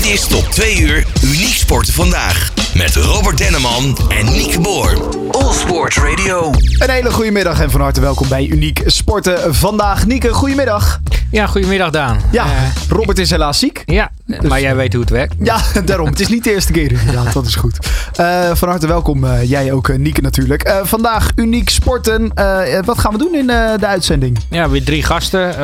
Dit is tot 2 uur Uniek Sporten Vandaag. Met Robert Denneman en Nieke Boer. All Sport Radio. Een hele goede middag en van harte welkom bij Uniek Sporten vandaag. Nieke, goedemiddag. Ja, goedemiddag Daan. Ja, Eh, Robert is helaas ziek. ja, maar jij weet hoe het werkt. Ja, daarom. Het is niet de eerste keer inderdaad, dat is goed. Eh, van harte welkom, eh, jij ook, Nieke natuurlijk. Vandaag Uniek Sporten. Wat gaan we doen in de uitzending? Ja, weer drie gasten.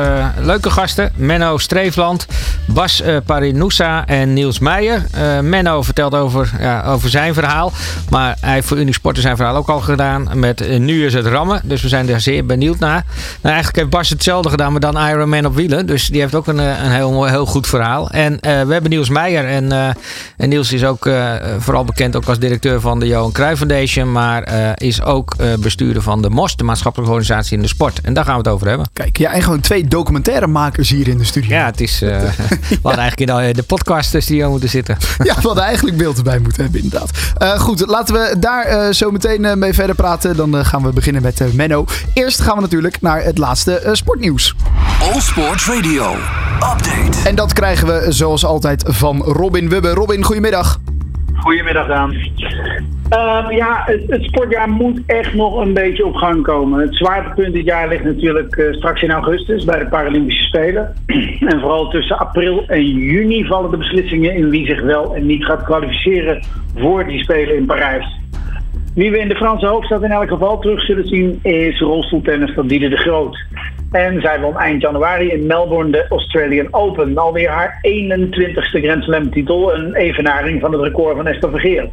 leuke gasten. Menno Streefland, Bas Parinousa en Niels Meijer. Menno vertelt over, ja, over zijn verhaal. Maar hij heeft voor Unique Sporten zijn verhaal ook al gedaan. Met Nu is het rammen. Dus we zijn daar zeer benieuwd naar. Nou, eigenlijk heeft Bas hetzelfde gedaan, maar dan Ironman op wielen. Dus die heeft ook een, eh, een heel, mooi- heel goed verhaal. En eh, we hebben Niels Meijer. En, eh, en Niels is ook eh, vooral bekend ook als directeur van de Johan Cruijff Foundation. Maar eh, is ook eh, bestuurder van de MOS, de maatschappelijke organisatie in de sport. En daar gaan we het over hebben. Kijk, ja, en gewoon twee documentairemakers hier in de studio. Ja, het is. eh we hadden eigenlijk in de, de podcast studio moeten zitten. Ja, we hadden eigenlijk beeld erbij moeten hebben, inderdaad. Eh, goed, laten we daar eh, zo meteen eh, mee verder praten. Dan gaan we beginnen met Menno. Eerst gaan we natuurlijk naar het laatste sportnieuws. All Sport Radio. Update. En dat krijgen we zoals altijd van Robin Wubbe. Robin, goedemiddag. Goedemiddag, Daan. Ehm, ja, het, het sportjaar moet echt nog een beetje op gang komen. Het zwaartepunt dit jaar ligt natuurlijk eh, straks in augustus bij de Paralympische Spelen. en vooral tussen april en juni vallen de beslissingen in wie zich wel en niet gaat kwalificeren voor die Spelen in Parijs. Wie we in de Franse hoofdstad in elk geval terug zullen zien is rolstoeltennister Diede de Groot. En zij won eind januari in Melbourne de Australian Open. Alweer haar 21ste Grand Slam titel, een evenaring van het record van Esther Vergeer.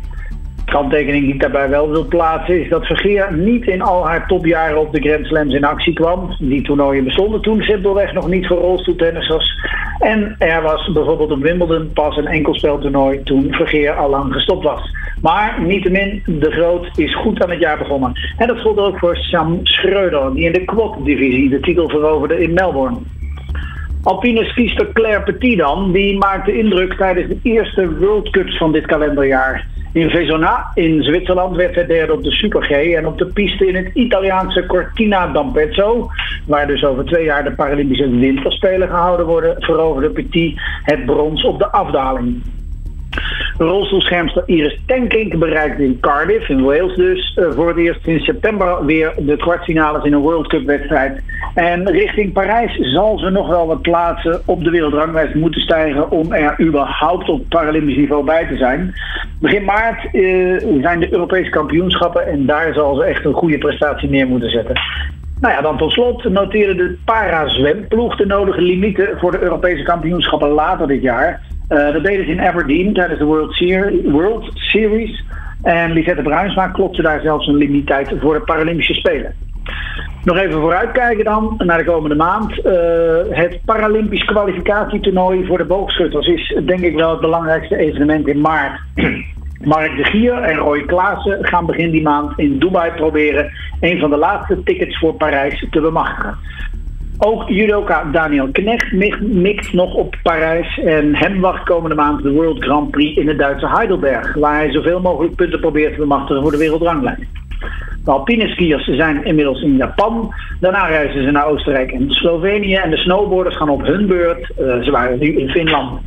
Kanttekening die ik daarbij wel wil plaatsen is dat Vergeer niet in al haar topjaren op de Grand Slams in actie kwam. Die toernooien bestonden toen simpelweg nog niet voor rolstoeltennissers. En er was bijvoorbeeld op Wimbledon pas een enkelspeltoernooi toen Vergeer al lang gestopt was. Maar niettemin, de Groot is goed aan het jaar begonnen. En dat gold ook voor Sam Schreuder, die in de quad-divisie de titel veroverde in Melbourne. Alpine skiester Claire Petit dan, die maakte indruk tijdens de eerste World Cups van dit kalenderjaar. In Vezona in Zwitserland werd hij derde op de Super G en op de piste in het Italiaanse Cortina d'Ampezzo, waar dus over twee jaar de Paralympische Winterspelen gehouden worden, veroverde Petit het brons op de afdaling. Rolstoelschermster Iris Tenkink bereikte in Cardiff, in Wales dus, eh, voor het eerst sinds september weer de kwartfinales in een World Cup wedstrijd. En richting Parijs zal ze nog wel wat plaatsen op de wereldranglijst moeten stijgen om er überhaupt op Paralympisch niveau bij te zijn. Begin maart eh, zijn de Europese kampioenschappen en daar zal ze echt een goede prestatie neer moeten zetten. Nou ja, dan tot slot noteerde de para-zwemploeg de nodige limieten voor de Europese kampioenschappen later dit jaar. Eh, dat deden ze in Aberdeen tijdens de World, Ser- World Series. En Lisette Bruinsma klopte daar zelfs een limiet voor de Paralympische Spelen. Nog even vooruitkijken dan naar de komende maand. Eh, het Paralympisch kwalificatietoernooi voor de boogschutters is denk ik wel het belangrijkste evenement in maart. Mark de Gier en Roy Klaassen gaan begin die maand in Dubai proberen een van de laatste tickets voor Parijs te bemachtigen. Ook judoka Daniel Knecht mikt, nog op Parijs en hem wacht komende maand de World Grand Prix in het Duitse Heidelberg, waar hij zoveel mogelijk punten probeert te bemachtigen voor de wereldranglijst. De alpine skiers zijn inmiddels in Japan. Daarna reizen ze naar Oostenrijk en Slovenië. En de snowboarders gaan op hun beurt, eh, ze waren nu in Finland,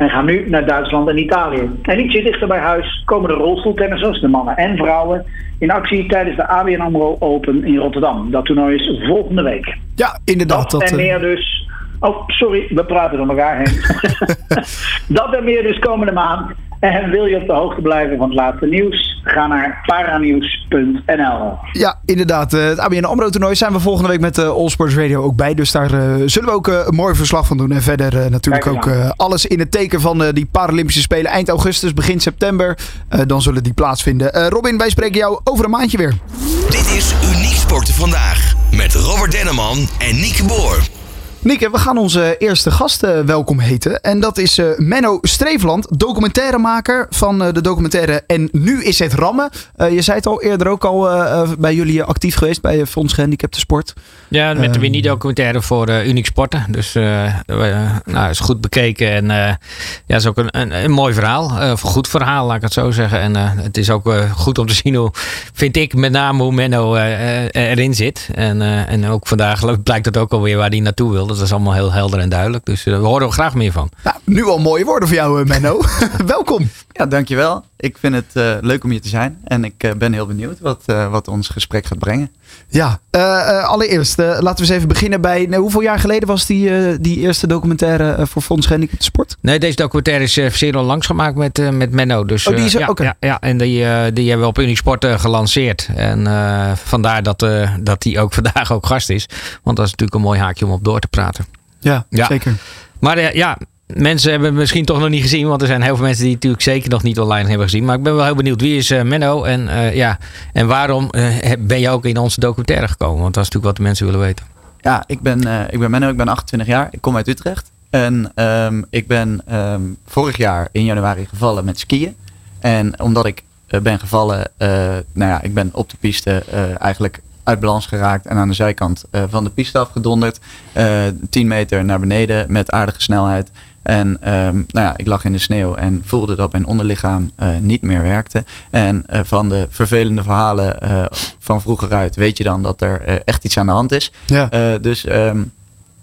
en gaan nu naar Duitsland en Italië. En ietsje dichter bij huis komen de rolstoeltennissers, de mannen en vrouwen, in actie tijdens de ABN AMRO Open in Rotterdam. Dat toernooi is volgende week. Ja, inderdaad. Dat, Dat, en eh, meer dus. Oh, sorry, we praten door elkaar heen. dat en meer dus komende maand. En wil je op de hoogte blijven van het laatste nieuws? Ga naar paranieuws.nl. Ja, inderdaad. Eh, Het ABN AMRO-toernooi zijn we volgende week met eh, All Sports Radio ook bij. Dus daar eh, zullen we ook een mooi verslag van doen. En verder eh, natuurlijk ook eh, alles in het teken van eh, die Paralympische Spelen eind augustus, begin september. Eh, dan zullen die plaatsvinden. Eh, Robin, wij spreken jou over een maandje weer. Dit is Uniek Sporten Vandaag. Met Robert Denneman en Nieke Boer. Nieke, we gaan onze eerste gast eh, welkom heten. En dat is eh, Menno Streefland, documentairemaker van eh, de documentaire En Nu is het Rammen. Je zei het al eerder ook al bij jullie actief geweest bij Fonds Gehandicapte Sport. Ja, met de Ehm. mini-documentaire voor uh, Uniek Sporten. Dus uh, nou, is goed bekeken. En ja, is ook een, een, een mooi verhaal. Of een goed verhaal, laat ik het zo zeggen. En het is ook goed om te zien hoe, vind ik, met name hoe Menno erin zit. En, en ook vandaag blijkt het ook alweer waar hij naartoe wilde. Dat is allemaal heel helder en duidelijk. Dus uh, we horen er graag meer van. Nou, nu al mooie woorden voor jou, Menno. Welkom. Ja, dankjewel. Ik vind het uh, leuk om hier te zijn. En ik uh, ben heel benieuwd wat, uh, wat ons gesprek gaat brengen. Ja, allereerst laten we eens even beginnen bij... Nou, hoeveel jaar geleden was die, die eerste documentaire voor Fonds Gehandicapten Sport? Nee, deze documentaire is zeer al langs gemaakt met, met Menno. Dus, oh, die is er? ja, okay. ja, ja, en die, die hebben we op Unisport gelanceerd. En vandaar dat, dat die ook vandaag ook gast is. Want dat is natuurlijk een mooi haakje om op door te praten. Ja, ja. zeker. Maar ja, mensen hebben misschien toch nog niet gezien. Want er zijn heel veel mensen die natuurlijk zeker nog niet online hebben gezien. Maar ik ben wel heel benieuwd. Wie is uh, Menno? En, uh, ja, en waarom uh, ben je ook in onze documentaire gekomen? Want dat is natuurlijk wat de mensen willen weten. Ja, ik ben, ik ben Menno. Ik ben 28 jaar. Ik kom uit Utrecht. En um, ik ben um, vorig jaar in januari gevallen met skiën. En omdat ik ben gevallen, nou ja, ik ben op de piste eigenlijk uit balans geraakt en aan de zijkant van de piste afgedonderd. 10 meter naar beneden met aardige snelheid. En um, nou ja, ik lag in de sneeuw en voelde dat mijn onderlichaam uh, niet meer werkte. En uh, van de vervelende verhalen uh, van vroeger uit weet je dan dat er echt iets aan de hand is. Ja. dus um,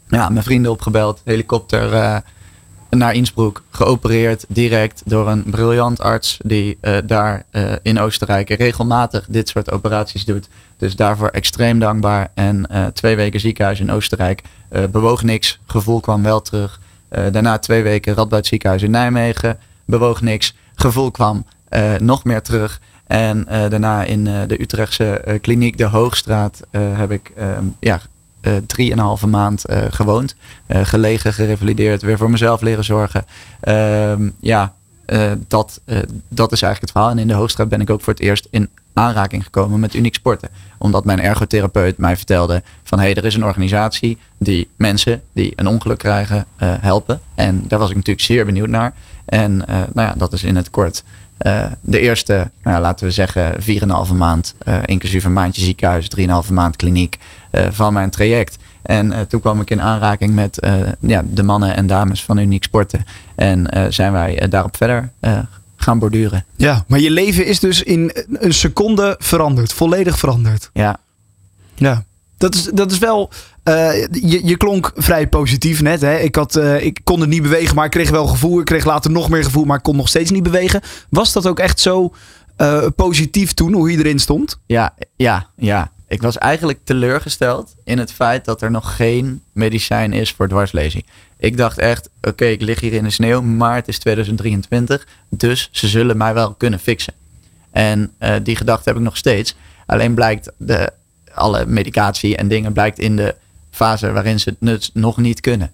ja, mijn vrienden opgebeld, helikopter naar Innsbruck, geopereerd direct door een briljant arts die daar in Oostenrijk regelmatig dit soort operaties doet. Dus daarvoor extreem dankbaar. En twee weken ziekenhuis in Oostenrijk, bewoog niks, gevoel kwam wel terug. Uh, daarna twee weken Radboud ziekenhuis in Nijmegen. Bewoog niks. Gevoel kwam uh, nog meer terug. En uh, daarna in de Utrechtse kliniek De Hoogstraat heb ik ja, drieënhalve maand gewoond. gelegen, gerevalideerd, weer voor mezelf leren zorgen. Ehm, ja, dat, dat is eigenlijk het verhaal. En in De Hoogstraat ben ik ook voor het eerst in aanraking gekomen met Uniek Sporten. Omdat mijn ergotherapeut mij vertelde van hé, hey, er is een organisatie die mensen die een ongeluk krijgen uh, helpen. En daar was ik natuurlijk zeer benieuwd naar. En nou ja, dat is in het kort de eerste, nou, laten we zeggen, 4,5 maand, inclusief een maandje ziekenhuis, 3,5 maand kliniek van mijn traject. En toen kwam ik in aanraking met ja, de mannen en dames van Uniek Sporten. En zijn wij daarop verder gaan borduren. Ja, maar je leven is dus in een seconde veranderd. Volledig veranderd. Ja. Ja. Dat is, dat is wel. Uh, je, je klonk vrij positief net. Hè? Ik, had, uh, ik kon het niet bewegen, maar ik kreeg wel gevoel. Ik kreeg later nog meer gevoel, maar ik kon nog steeds niet bewegen. Was dat ook echt zo uh, positief toen, hoe je erin stond? Ja, ja, ja. Ik was eigenlijk teleurgesteld in het feit dat er nog geen medicijn is voor dwarslezing. Ik dacht echt, oké, ik lig hier in de sneeuw, maar het is 2023, dus ze zullen mij wel kunnen fixen. En uh, die gedachte heb ik nog steeds. Alleen blijkt de, alle medicatie en dingen blijkt in de fase waarin ze het nog niet kunnen.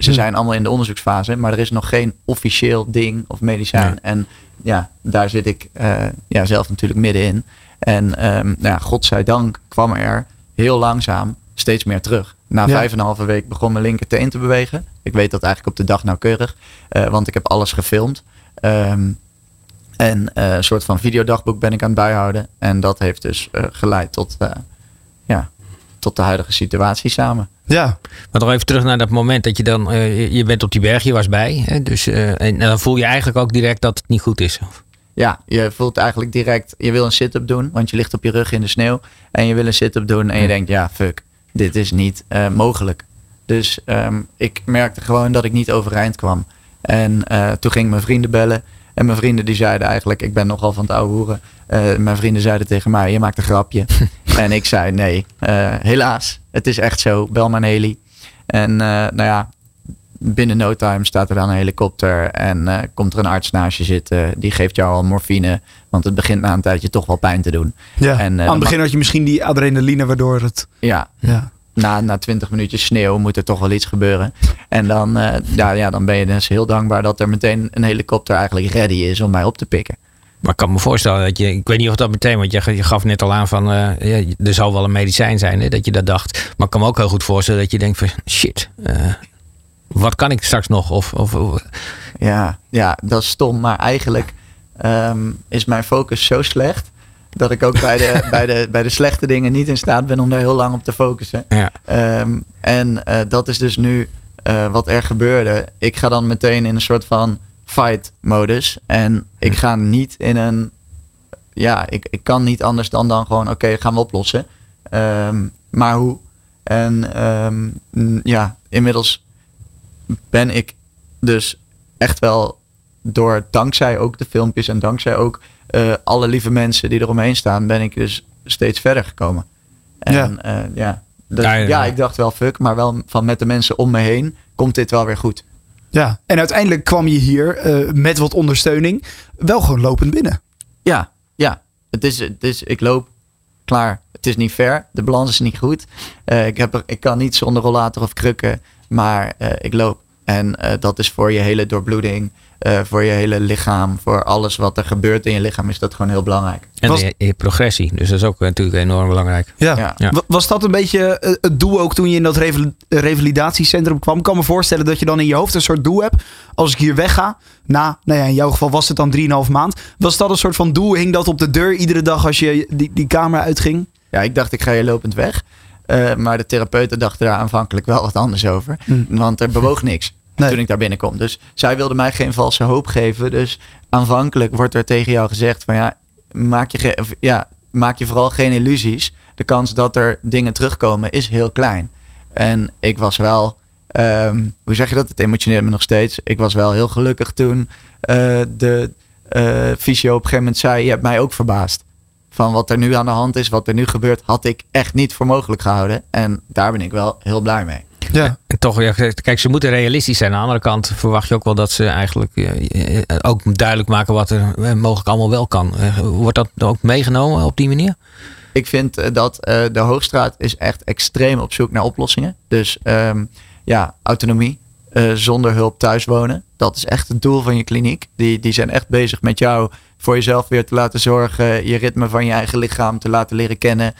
Ze zijn allemaal in de onderzoeksfase, maar er is nog geen officieel ding of medicijn. En ja, daar zit ik uh, ja, zelf natuurlijk middenin. En um, nou ja, godzijdank kwam er heel langzaam steeds meer terug. Na ja. vijf en een halve week begon mijn linkerteen te bewegen. Ik weet dat eigenlijk op de dag nauwkeurig, uh, want ik heb alles gefilmd. Um, en uh, een soort van videodagboek ben ik aan het bijhouden. En dat heeft dus geleid tot, ja, tot de huidige situatie samen. Ja. Maar nog even terug naar dat moment dat je dan, je bent op die berg, je was bij. Hè, dus, en dan voel je eigenlijk ook direct dat het niet goed is. Ja, je voelt eigenlijk direct, je wil een sit-up doen, want je ligt op je rug in de sneeuw. En je wil een sit-up doen en je denkt, ja, fuck, dit is niet uh, mogelijk. Dus um, ik merkte gewoon dat ik niet overeind kwam. En uh, toen ging mijn vrienden bellen. En mijn vrienden die zeiden eigenlijk, ik ben nogal van het oude hoeren. Uh, mijn vrienden zeiden tegen mij, je maakt een grapje. en ik zei, nee, helaas, het is echt zo, bel maar heli. En nou ja, binnen no time staat er dan een helikopter en uh, komt er een arts naast je zitten. Die geeft jou al morfine, want het begint na een tijdje toch wel pijn te doen. Ja, en, aan het begin had je misschien die adrenaline waardoor het... Ja, ja. Na, na 20 minuutjes sneeuw moet er toch wel iets gebeuren. En dan, ja, ja, dan ben je dus heel dankbaar dat er meteen een helikopter eigenlijk ready is om mij op te pikken. Maar ik kan me voorstellen dat je, ik weet niet of dat meteen, want je, je gaf net al aan van, uh, ja, er zal wel een medicijn zijn, hè, dat je dat dacht. Maar ik kan me ook heel goed voorstellen dat je denkt van, shit, uh, wat kan ik straks nog? Of, of, ja, ja, dat is stom. Maar eigenlijk um, is mijn focus zo slecht. Dat ik ook bij de, bij, de, bij de slechte dingen niet in staat ben om daar heel lang op te focussen. Ja. Um, en uh, dat is dus nu wat er gebeurde. Ik ga dan meteen in een soort van fight modus. En ik ga niet in een. Ja, ik, ik kan niet anders dan dan gewoon: oké, okay, gaan we oplossen. Um, maar hoe? En ehm, ja, inmiddels ben ik dus echt wel door, dankzij ook de filmpjes en dankzij ook eh, alle lieve mensen die eromheen staan, ben ik dus steeds verder gekomen. En Ja. ja, ja, dus, ja, ja, ja. ik dacht wel fuck, maar wel van met de mensen om me heen komt dit wel weer goed. Ja. En uiteindelijk kwam je hier eh, met wat ondersteuning wel gewoon lopend binnen. Ja, ja. Het is, het is, ik loop klaar. Het is niet fair. De balans is niet goed. Eh, ik, heb ik kan niet zonder rollator of krukken, maar eh, ik loop. En dat is voor je hele doorbloeding, eh, voor je hele lichaam, voor alles wat er gebeurt in je lichaam, is dat gewoon heel belangrijk. En Was- je, je progressie. Dus dat is ook natuurlijk enorm belangrijk. Ja. Ja. Ja. Wa- Was dat een beetje eh, het doel ook toen je in dat reval- revalidatiecentrum kwam? Ik kan me voorstellen dat je dan in je hoofd een soort doel hebt. Als ik hier wegga, na, nou ja, in jouw geval was het dan 3,5 maand. Was dat een soort van doel? Hing dat op de deur iedere dag als je die, die kamer uitging? Ja, ik dacht ik ga hier lopend weg. Eh, maar de therapeuten dachten daar aanvankelijk wel wat anders over. Hm. Want er bewoog niks Toen ik daar binnenkom. Dus zij wilde mij geen valse hoop geven. Dus aanvankelijk wordt er tegen jou gezegd van ja, maak je, ge- of, ja, maak je vooral geen illusies. De kans dat er dingen terugkomen is heel klein. En ik was wel, ehm, hoe zeg je dat? Het emotioneert me nog steeds. Ik was wel heel gelukkig toen eh, de eh fysio op een gegeven moment zei, je hebt mij ook verbaasd van wat er nu aan de hand is, wat er nu gebeurt, had ik echt niet voor mogelijk gehouden. En daar ben ik wel heel blij mee. Ja. En toch, ja, kijk, ze moeten realistisch zijn. Aan de andere kant verwacht je ook wel dat ze eigenlijk eh, eh, ook duidelijk maken wat er eh, mogelijk allemaal wel kan. Wordt dat ook meegenomen op die manier? Ik vind dat de Hoogstraat is echt extreem op zoek naar oplossingen. Dus ehm, ja, autonomie, zonder hulp thuis wonen. Dat is echt het doel van je kliniek. Die, die zijn echt bezig met jou voor jezelf weer te laten zorgen. Je ritme van je eigen lichaam te laten leren kennen.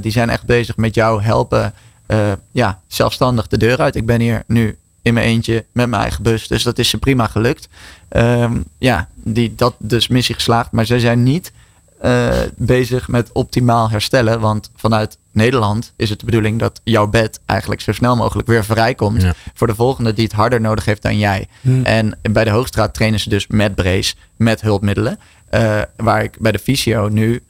Die zijn echt bezig met jou helpen. Eh, ja, zelfstandig de deur uit. Ik ben hier nu in mijn eentje met mijn eigen bus. Dus dat is ze prima gelukt. Ehm, ja, die, dat dus missie geslaagd. Maar zij zijn niet eh, bezig met optimaal herstellen. Want vanuit Nederland is het de bedoeling dat jouw bed eigenlijk zo snel mogelijk weer vrijkomt. Ja. Voor de volgende die het harder nodig heeft dan jij. En bij de Hoogstraat trainen ze dus met brace, met hulpmiddelen. Eh, waar ik bij de fysio nu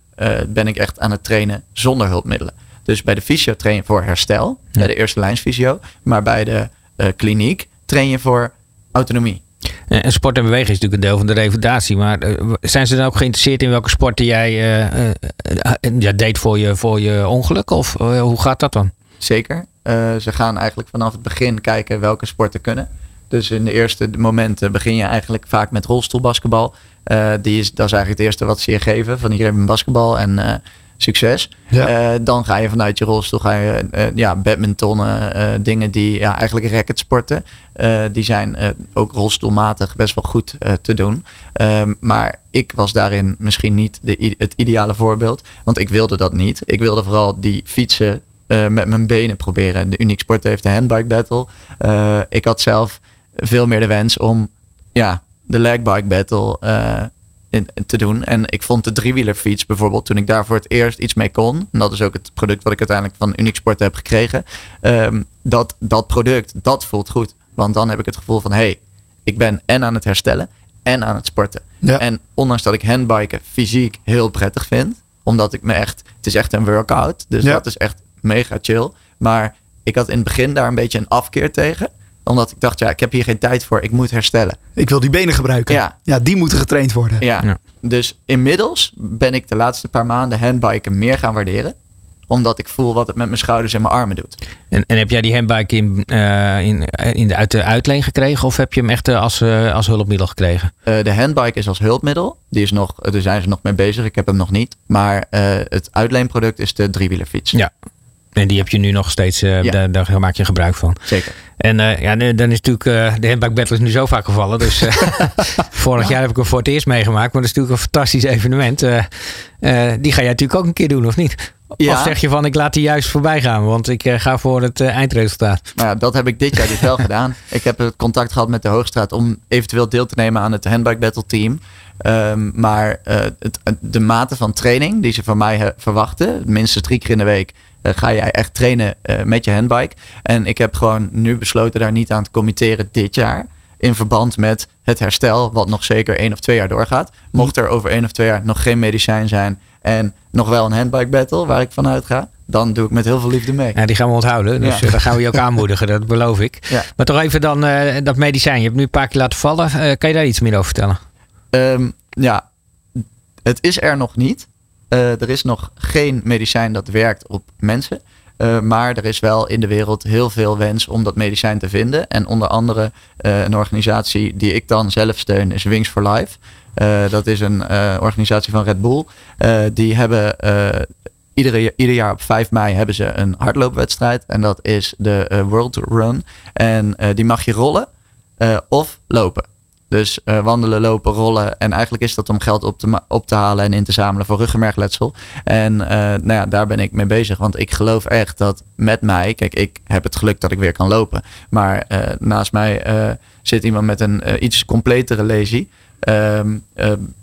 ben ik echt aan het trainen zonder hulpmiddelen. Dus bij de fysio train je voor herstel, bij de eerste lijns fysio. Maar bij de eh, kliniek train je voor autonomie. En sport en bewegen is natuurlijk een deel van de revalidatie. Maar eh, zijn ze dan ook geïnteresseerd in welke sporten jij eh, ja, deed voor je, voor je ongeluk? Of hoe gaat dat dan? Zeker. Ze gaan eigenlijk vanaf het begin kijken welke sporten kunnen. Dus in de eerste momenten begin je eigenlijk vaak met rolstoelbasketbal. Die is, dat is eigenlijk het eerste wat ze je geven. Van hier heb je een basketbal en succes. Ja. Eh, dan ga je vanuit je rolstoel ga je, eh, ja, badmintonnen, eh, dingen die ja, eigenlijk racketsporten. Die zijn ook rolstoelmatig best wel goed te doen. Ehm, maar ik was daarin misschien niet de, het ideale voorbeeld. Want ik wilde dat niet. Ik wilde vooral die fietsen met mijn benen proberen. De Unique Sport heeft de handbike battle. Ik had zelf veel meer de wens om ja, de legbike battle in, te doen. En ik vond de driewielerfiets bijvoorbeeld, toen ik daar voor het eerst iets mee kon. En dat is ook het product wat ik uiteindelijk van Unique Sport heb gekregen. ehm, dat, dat product, dat voelt goed. Want dan heb ik het gevoel van, hé, hey, ik ben en aan het herstellen en aan het sporten. Ja. En ondanks dat ik handbiken fysiek heel prettig vind, omdat ik me echt, het is echt een workout. Dus Ja. dat is echt mega chill. Maar ik had in het begin daar een beetje een afkeer tegen. Omdat ik dacht, ja, ik heb hier geen tijd voor. Ik moet herstellen. Ik wil die benen gebruiken. Ja. ja die moeten getraind worden. Ja. Ja. Dus inmiddels ben ik de laatste paar maanden handbiken meer gaan waarderen. Omdat ik voel wat het met mijn schouders en mijn armen doet. En, en heb jij die handbike in, eh, in, in de, uit de uitleen gekregen? Of heb je hem echt eh, als, eh, als hulpmiddel gekregen? Eh, de handbike is als hulpmiddel. Die is nog, daar zijn ze nog mee bezig. Ik heb hem nog niet. Maar eh, het uitleenproduct is de driewielerfiets. Ja. En die heb je nu nog steeds, eh, Ja. daar, daar maak je gebruik van. Zeker. En eh, ja, dan is natuurlijk eh, de handbike battle is nu zo vaak gevallen. Dus vorig jaar heb ik hem voor het eerst meegemaakt. Maar dat is natuurlijk een fantastisch evenement. Die ga jij natuurlijk ook een keer doen, of niet? Ja. Of zeg je van, ik laat die juist voorbij gaan. Want ik ga voor het eindresultaat. Nou ja, dat heb ik dit jaar dus wel gedaan. Ik heb het contact gehad met de Hoogstraat om eventueel deel te nemen aan het handbike battle team. Ehm, maar het, de mate van training die ze van mij verwachten, minstens drie keer in de week, ga jij echt trainen eh, met je handbike. En ik heb gewoon nu besloten daar niet aan te committeren dit jaar. In verband met het herstel, wat nog zeker één of twee jaar doorgaat. Mocht er over één of twee jaar nog geen medicijn zijn en nog wel een handbike battle waar ik vanuit ga, dan doe ik met heel veel liefde mee. Ja, die gaan we onthouden. Dus Ja. uh, daar gaan we je ook aanmoedigen, dat beloof ik. Ja. Maar toch even dan uh, dat medicijn. Je hebt nu een paar keer laten vallen. Uh, kan je daar iets meer over vertellen? Um, ja, het is er nog niet. Uh, er is nog geen medicijn dat werkt op mensen. Uh, maar er is wel in de wereld heel veel wens om dat medicijn te vinden. En onder andere uh, een organisatie die ik dan zelf steun is Wings for Life. dat is een organisatie van Red Bull. die hebben iedere, ieder jaar op 5 mei hebben ze een hardloopwedstrijd. En dat is de World Run. En die mag je rollen of lopen. Dus uh, wandelen, lopen, rollen. En eigenlijk is dat om geld op te, op te halen en in te zamelen voor ruggenmergletsel. En uh, nou ja, daar ben ik mee bezig. Want ik geloof echt dat met mij. Kijk, ik heb het geluk dat ik weer kan lopen. Maar uh, naast mij zit iemand met een iets completere lesie. Um,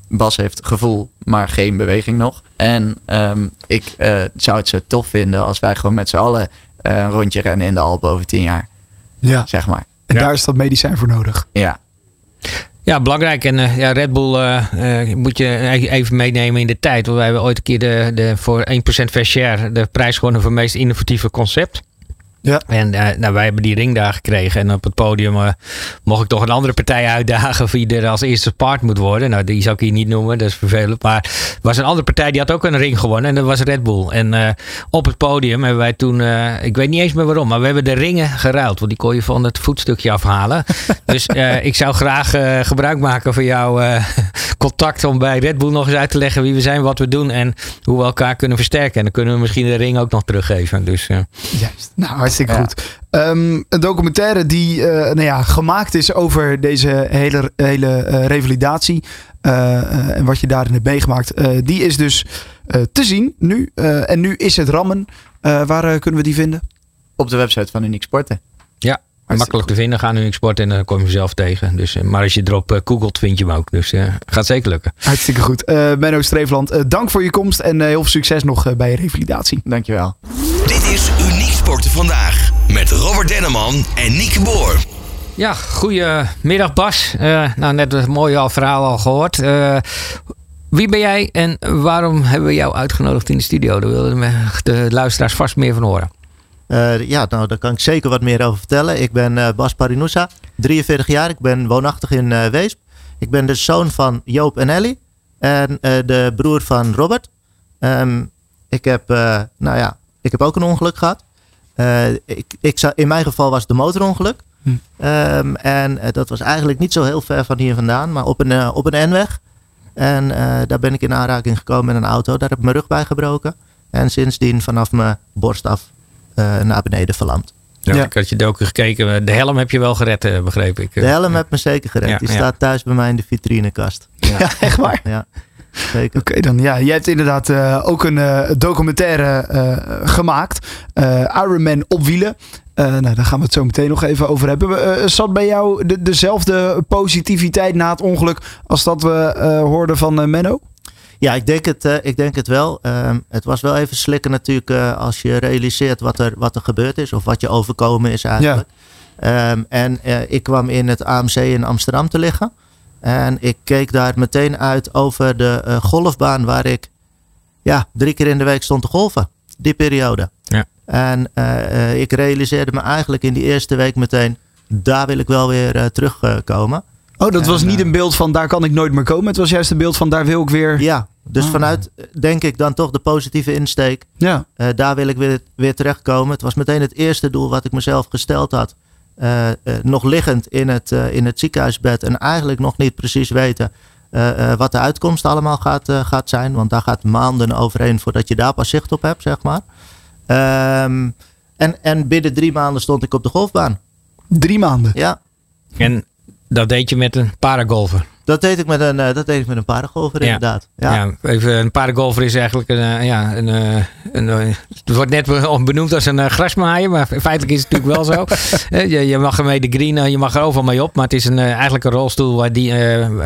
Bas heeft gevoel, maar geen beweging nog. En um, ik zou het zo tof vinden als wij gewoon met z'n allen een rondje rennen in de Alpen over tien jaar. Ja. Zeg maar. En Ja. daar is dat medicijn voor nodig. Ja. Ja, belangrijk. En uh, ja, Red Bull uh, uh, moet je e-, even meenemen in de tijd. Want wij hebben ooit een keer de, de, voor 1% fair share de prijs gewonnen voor het meest innovatieve concept. Ja. En nou, wij hebben die ring daar gekregen. En op het podium mocht ik toch een andere partij uitdagen wie er als eerste part moet worden. Nou, die zou ik hier niet noemen, dat is vervelend. Maar er was een andere partij die had ook een ring gewonnen. En dat was Red Bull. En op het podium hebben wij toen, ik weet niet eens meer waarom, maar we hebben de ringen geruild. Want die kon je van het voetstukje afhalen. dus ik zou graag gebruik maken van jouw contact om bij Red Bull nog eens uit te leggen wie we zijn, wat we doen en hoe we elkaar kunnen versterken. En dan kunnen we misschien de ring ook nog teruggeven. Dus. Juist. Nou, hartstikke ja. goed. Um, een documentaire die uh, nou ja, gemaakt is over deze hele, hele uh, revalidatie en wat je daarin hebt meegemaakt, die is dus te zien nu. en nu is het rammen. waar kunnen we die vinden? Op de website van Uniek Sporten. Ja, makkelijk te vinden. Ga nu Uniek Sport en dan kom je mezelf tegen. Dus, maar als je erop uh, googelt, vind je hem ook. Dus uh, gaat zeker lukken. Hartstikke goed. Uh, Menno Streefland, dank voor je komst en heel veel succes nog bij je revalidatie. Dankjewel. Sporten Vandaag met Robert Denneman en Nieke Boer. Ja, goedemiddag Bas. nou, net een mooi verhaal al gehoord. wie ben jij en waarom hebben we jou uitgenodigd in de studio? Daar wilden de luisteraars vast meer van horen. Uh, ja, nou, daar kan ik zeker wat meer over vertellen. Ik ben uh, Bas Parinousa, 43 jaar. Ik ben woonachtig in uh, Weesp. Ik ben de zoon van Joop en Ellie. En de broer van Robert. Um, ik, heb, nou ja, ik heb ook een ongeluk gehad. Ik, ik, in mijn geval was het de motorongeluk. Hm. Um, en dat was eigenlijk niet zo heel ver van hier vandaan. Maar op een, op een N-weg. En daar ben ik in aanraking gekomen met een auto. Daar heb ik mijn rug bij gebroken. En sindsdien vanaf mijn borst af uh, naar beneden verlamd. Ja, ja. Ik had je docu gekeken. De helm heb je wel gered, begreep ik. De helm heb me zeker gered. Ja, Die ja. staat thuis bij mij in de vitrinekast. Ja, ja echt waar? Ja, zeker. Oké, okay, dan ja. Jij hebt inderdaad uh, ook een documentaire gemaakt. Ironman op wielen. nou, daar gaan we het zo meteen nog even over hebben. zat bij jou de, dezelfde positiviteit na het ongeluk als dat we hoorden van Menno? Ja, ik denk het, ik denk het wel. Um, het was wel even slikken natuurlijk als je realiseert wat er, wat er gebeurd is of wat je overkomen is eigenlijk. Ja. Um, en ik kwam in het AMC in Amsterdam te liggen. En ik keek daar meteen uit over de golfbaan waar ik ja, drie keer in de week stond te golven. Die periode. Ja. En ik realiseerde me eigenlijk in die eerste week meteen, daar wil ik wel weer terugkomen. Oh, dat was niet een beeld van daar kan ik nooit meer komen. Het was juist een beeld van daar wil ik weer. Ja, dus oh. vanuit denk ik dan toch de positieve insteek. Ja. Uh, daar wil ik weer, weer terechtkomen. Het was meteen het eerste doel wat ik mezelf gesteld had. Uh, uh, nog liggend in het, in het ziekenhuisbed en eigenlijk nog niet precies weten wat de uitkomst allemaal gaat, gaat zijn. Want daar gaat maanden overheen voordat je daar pas zicht op hebt, zeg maar. Um, en, en binnen drie maanden stond ik op de golfbaan. Drie maanden? Ja. En dat deed je met een paragolfer. Dat deed ik met een, uh, dat deed ik met een paragolfer, ja. inderdaad. Ja. even een paragolfer is eigenlijk een, uh, ja, een, uh, een het wordt net benoemd als een grasmaaier, maar feitelijk is het natuurlijk wel zo. je, je mag ermee de green, je mag er overal mee op, maar het is een, eigenlijk een rolstoel waar die,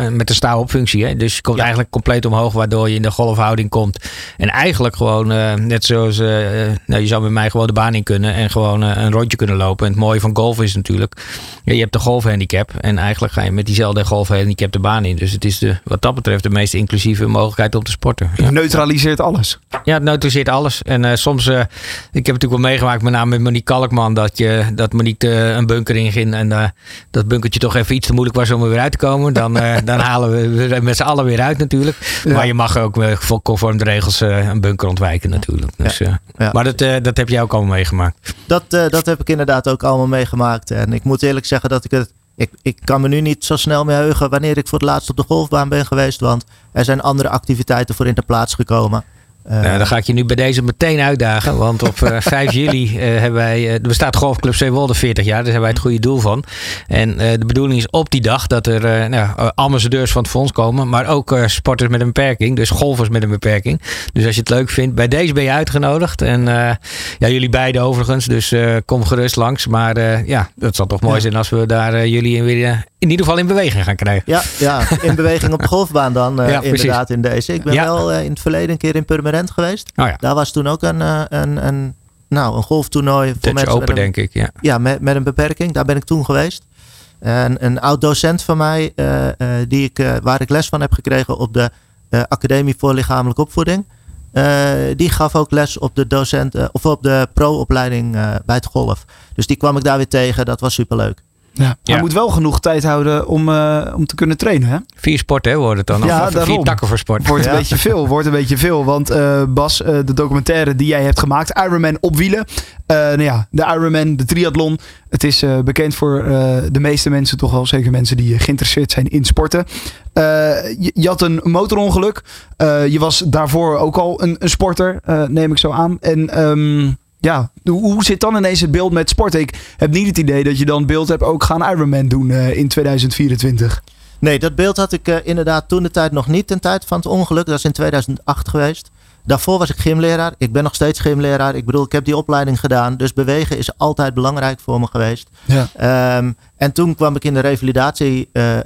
met een op functie. Hè? Dus je komt ja. eigenlijk compleet omhoog, waardoor je in de golfhouding komt. En eigenlijk gewoon, net zoals, nou, je zou met mij gewoon de baan in kunnen en gewoon een rondje kunnen lopen. En het mooie van golf is natuurlijk, ja, je hebt de golfhandicap en eigenlijk ga je met diezelfde golfhandicap de baan baan in. Dus het is de, wat dat betreft de meest inclusieve mogelijkheid om te sporten. Ja. Neutraliseert alles. Ja, het neutraliseert alles. En uh, soms, uh, ik heb natuurlijk wel meegemaakt, met name met Monique Kalkman, dat, je, dat Monique uh, een bunker inging en uh, dat bunkertje toch even iets te moeilijk was om er weer uit te komen. Dan, dan halen we met z'n allen weer uit natuurlijk. Ja. Maar je mag ook conform de regels een bunker ontwijken natuurlijk. Dus, ja. Ja. Maar dat, dat heb jij ook allemaal meegemaakt. Dat, dat heb ik inderdaad ook allemaal meegemaakt. En ik moet eerlijk zeggen dat ik het ik, ik kan me nu niet zo snel meer heugen wanneer ik voor het laatst op de golfbaan ben geweest. Want er zijn andere activiteiten voor in de plaats gekomen. Uh, nou, dan ga ik je nu bij deze meteen uitdagen. Want op uh, 5 juli uh, hebben wij. er bestaat Golfclub Zeewolde 40 jaar. Daar hebben wij het goede doel van. En de bedoeling is op die dag dat er nou, ambassadeurs van het fonds komen. Maar ook sporters met een beperking. Dus golfers met een beperking. Dus als je het leuk vindt, bij deze ben je uitgenodigd. En ja, jullie beiden overigens. Dus kom gerust langs. Maar ja, dat zal toch mooi ja. zijn als we daar jullie weer in ieder geval in beweging gaan krijgen. Ja, ja in beweging op de golfbaan dan. ja, inderdaad in deze. Ik ben wel in het verleden een keer in Purmerend geweest. Oh ja. Daar was toen ook een, een, een, nou, een golftoernooi. Voor mensen open, met een, denk ik. Ja, ja met, met een beperking. Daar ben ik toen geweest. En een oud docent van mij, die ik, waar ik les van heb gekregen op de Academie voor Lichamelijke Opvoeding. die gaf ook les op de docent, of op de pro-opleiding bij het golf. Dus die kwam ik daar weer tegen. Dat was superleuk. Ja. Hij moet wel genoeg tijd houden om, uh, om te kunnen trainen. Hè? Vier sporten hè, wordt het dan. Ja, of vier daarom. takken voor sport. Wordt een ja. beetje veel. Wordt een beetje veel. Want uh, Bas, uh, de documentaire die jij hebt gemaakt, Ironman op wielen. nou ja, de Ironman, de triathlon. Het is bekend voor de meeste mensen, toch wel zeker mensen die geïnteresseerd zijn in sporten. Je, je, had een motorongeluk. je was daarvoor ook al een, een sporter, neem ik zo aan. En um, ja, hoe zit dan ineens het beeld met sport? Ik heb niet het idee dat je dan beeld hebt ook gaan Ironman doen uh, in 2024. Nee, dat beeld had ik uh, inderdaad toen de tijd nog niet. Ten tijd van het ongeluk. Dat is in 2008 geweest. Daarvoor was ik gymleraar. Ik ben nog steeds gymleraar. Ik bedoel, ik heb die opleiding gedaan. Dus bewegen is altijd belangrijk voor me geweest. Ja. Um, en toen kwam ik in, de revalidatie, uh,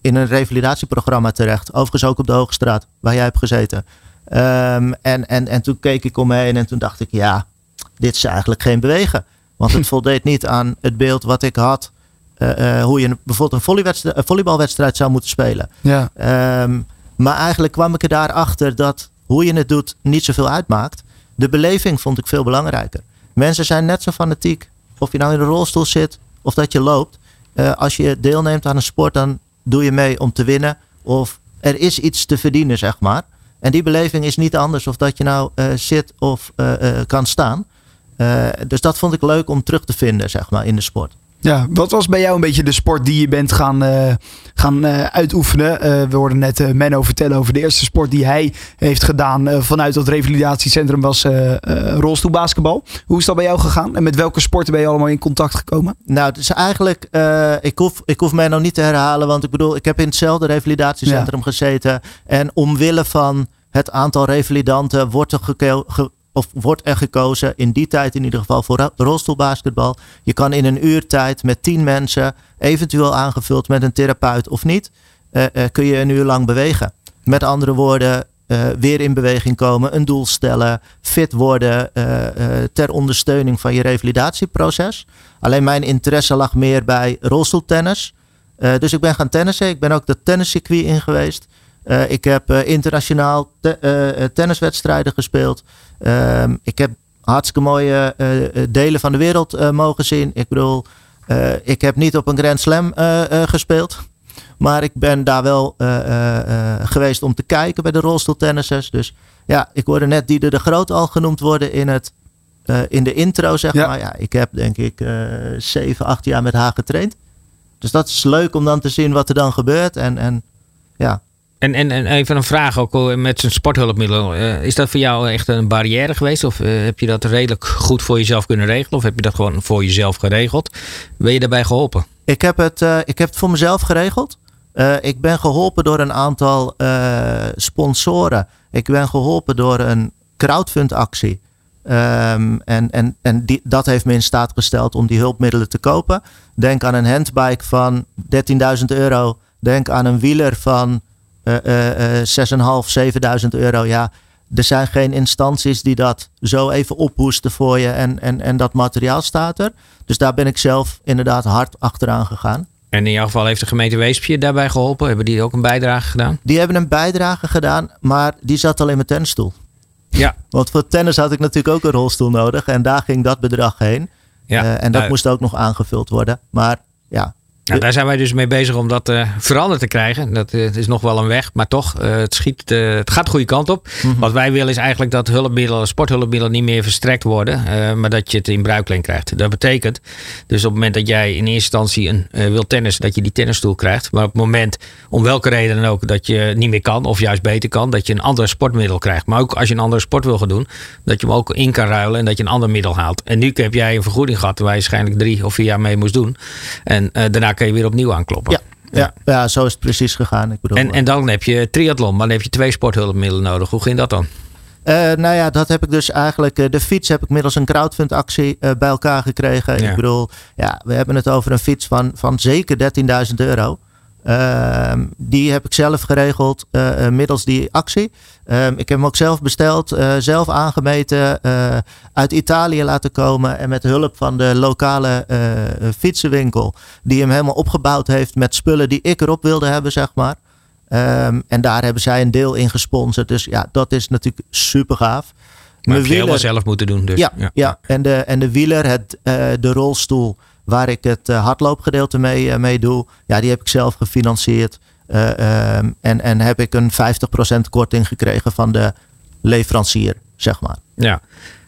in een revalidatieprogramma terecht. Overigens ook op de Hoogstraat, waar jij hebt gezeten. Um, en, en, en toen keek ik om me heen en toen dacht ik, ja, dit is eigenlijk geen bewegen. Want het voldeed niet aan het beeld wat ik had. Uh, uh, hoe je bijvoorbeeld een, een volleybalwedstrijd zou moeten spelen. Ja. Um, maar eigenlijk kwam ik er daarachter dat hoe je het doet niet zoveel uitmaakt. De beleving vond ik veel belangrijker. Mensen zijn net zo fanatiek. Of je nou in een rolstoel zit of dat je loopt. Uh, als je deelneemt aan een sport, dan doe je mee om te winnen. Of er is iets te verdienen, zeg maar. En die beleving is niet anders of dat je nou zit of kan staan. Uh, dus dat vond ik leuk om terug te vinden, zeg maar, in de sport. Ja, wat was bij jou een beetje de sport die je bent gaan, uh, gaan uh, uitoefenen? Uh, we hoorden net Menno vertellen over de eerste sport die hij heeft gedaan vanuit dat revalidatiecentrum was rolstoelbasketbal. Hoe is dat bij jou gegaan en met welke sporten ben je allemaal in contact gekomen? Nou, het is eigenlijk, ik, hoef, ik hoef Menno niet te herhalen, want ik bedoel, ik heb in hetzelfde revalidatiecentrum ja. gezeten. En omwille van het aantal revalidanten wordt er ge of wordt er gekozen, in die tijd in ieder geval, voor rolstoelbasketbal. Je kan in een uur tijd met tien mensen, eventueel aangevuld met een therapeut of niet, uh, uh, kun je een uur lang bewegen. Met andere woorden, uh, weer in beweging komen, een doel stellen, fit worden ter ondersteuning van je revalidatieproces. Alleen mijn interesse lag meer bij rolstoeltennis. dus ik ben gaan tennissen. Ik ben ook dat tenniscircuit in geweest. Ik heb internationaal te, tenniswedstrijden gespeeld. Ehm, ik heb hartstikke mooie delen van de wereld mogen zien. Ik bedoel, ik heb niet op een Grand Slam gespeeld. Maar ik ben daar wel geweest om te kijken bij de rolstoeltennissers. Dus ja, ik hoorde net Dieder de Groot al genoemd worden in, het, in de intro, zeg ja. maar. Ja, ik heb denk ik zeven, acht jaar met haar getraind. Dus dat is leuk om dan te zien wat er dan gebeurt. En, en ja, en, en, en even een vraag ook met zijn sporthulpmiddelen. Uh, is dat voor jou echt een barrière geweest? Of uh, heb je dat redelijk goed voor jezelf kunnen regelen? Of heb je dat gewoon voor jezelf geregeld? Ben je daarbij geholpen? Ik heb het, uh, ik heb het voor mezelf geregeld. ik ben geholpen door een aantal sponsoren. Ik ben geholpen door een crowdfundactie. Um, en en, en dat heeft me in staat gesteld om die hulpmiddelen te kopen. Denk aan een handbike van 13.000 euro. Denk aan een wieler van 6.500, 7.000 euro. Ja, er zijn geen instanties die dat zo even ophoesten voor je en, en, en dat materiaal staat er. Dus daar ben ik zelf inderdaad hard achteraan gegaan. En in jouw geval heeft de gemeente Weesp je daarbij geholpen? Hebben die ook een bijdrage gedaan? Die hebben een bijdrage gedaan, maar die zat al in mijn tennisstoel. Ja. Want voor tennis had ik natuurlijk ook een rolstoel nodig. En daar ging dat bedrag heen. Ja, Eh, en dat nou, moest ook nog aangevuld worden. Maar ja, Nou, daar zijn wij dus mee bezig om dat eh, veranderd te krijgen. Dat eh, is nog wel een weg, maar toch, eh, het, schiet, het gaat de goede kant op. Mhm. Wat wij willen is eigenlijk dat hulpmiddelen, sporthulpmiddelen niet meer verstrekt worden, maar dat je het in bruikleen krijgt. Dat betekent dus op het moment dat jij in eerste instantie een, wil tennissen, dat je die tennisstoel krijgt. Maar op het moment, om welke reden dan ook, dat je niet meer kan of juist beter kan, dat je een ander sportmiddel krijgt. Maar ook als je een andere sport wil gaan doen, dat je hem ook in kan ruilen en dat je een ander middel haalt. En nu heb jij een vergoeding gehad waar je waarschijnlijk drie of vier jaar mee moest doen. En daarna kun je weer opnieuw aankloppen. Ja. ja. ja, zo is het precies gegaan. Ik bedoel, En, en dan heb je triathlon, maar dan heb je twee sporthulpmiddelen nodig. Hoe ging dat dan? Eh, nou ja, dat heb ik dus eigenlijk. eh, de fiets heb ik middels een crowdfund-actie eh, bij elkaar gekregen. Ja. Ik bedoel, ja, we hebben het over een fiets van, van zeker 13.000 euro. Ehm, die heb ik zelf geregeld eh, eh, middels die actie. Ehm, ik heb hem ook zelf besteld, eh, zelf aangemeten, uit Italië laten komen. En met hulp van de lokale fietsenwinkel, die hem helemaal opgebouwd heeft met spullen die ik erop wilde hebben, zeg maar. Ehm, en daar hebben zij een deel in gesponsord. Dus ja, dat is natuurlijk super gaaf. Maar heb je helemaal zelf moeten doen. Dus, ja, ja. En, de, en de wieler, het, de rolstoel waar ik het eh, hardloopgedeelte mee, eh, mee doe, ja, die heb ik zelf gefinancierd. Eh, ehm, en, en heb ik een 50% korting gekregen van de leverancier, zeg maar. Ja.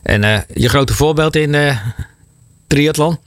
En je grote voorbeeld in triathlon?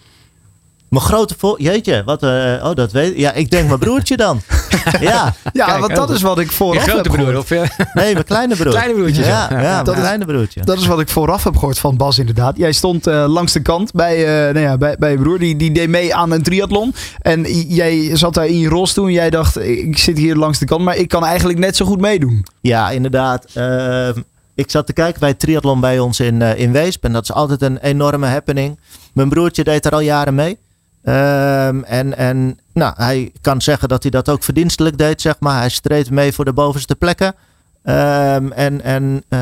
Mijn grote voor... Jeetje, wat... eh, oh, dat weet Ja, ik denk mijn broertje dan. ja. Ja, Kijk, want dat ook. is wat ik Je vooraf grote heb broer? gehoord. Of, eh, Nee, mijn kleine broer. Kleine broertje, Ja, ja, Ja, mijn dat is- kleine broertje. Dat is wat ik vooraf heb gehoord van Bas inderdaad. Jij stond eh, langs de kant bij, eh, nou ja, bij, bij je broer. Die, die deed mee aan een triathlon. En jij zat daar in je rolstoel en jij dacht... ik zit hier langs de kant, maar ik kan eigenlijk net zo goed meedoen. Ja, inderdaad. Ehm, ik zat te kijken bij het triathlon bij ons in, in Weesp. En dat is altijd een enorme happening. Mijn broertje deed er al jaren mee. Ehm, en en nou, hij kan zeggen dat hij dat ook verdienstelijk deed, zeg maar. Hij streed mee voor de bovenste plekken. Ehm, en en eh,